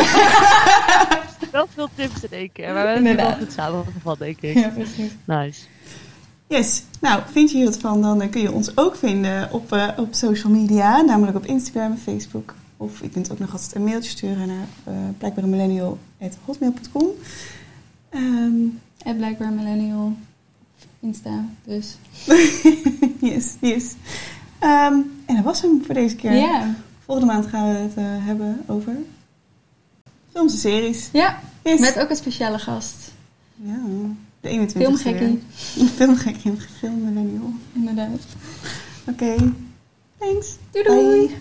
wel veel tips in één keer. Maar we hebben het wel goed samengevat, denk ik. ja precies. Nice. Yes. Nou, vind je hier wat van, dan eh, kun je ons ook vinden op, eh, op social media. Namelijk op Instagram en Facebook. Of je kunt ook nog altijd een mailtje sturen naar uh, blijkbaaremillennial.hotmail.com. Ehm En blijkbaar millennial Insta, dus. [laughs] yes, yes. Ehm, en dat was hem voor deze keer. Ja. Volgende maand gaan we het eh, hebben over films en series. Ja, Yes. met ook een speciale gast. Ja, de 21 Filmgekkie, [laughs] Filmgekkie, film millennial. inderdaad. Oké, thanks. Doei doei! Bye.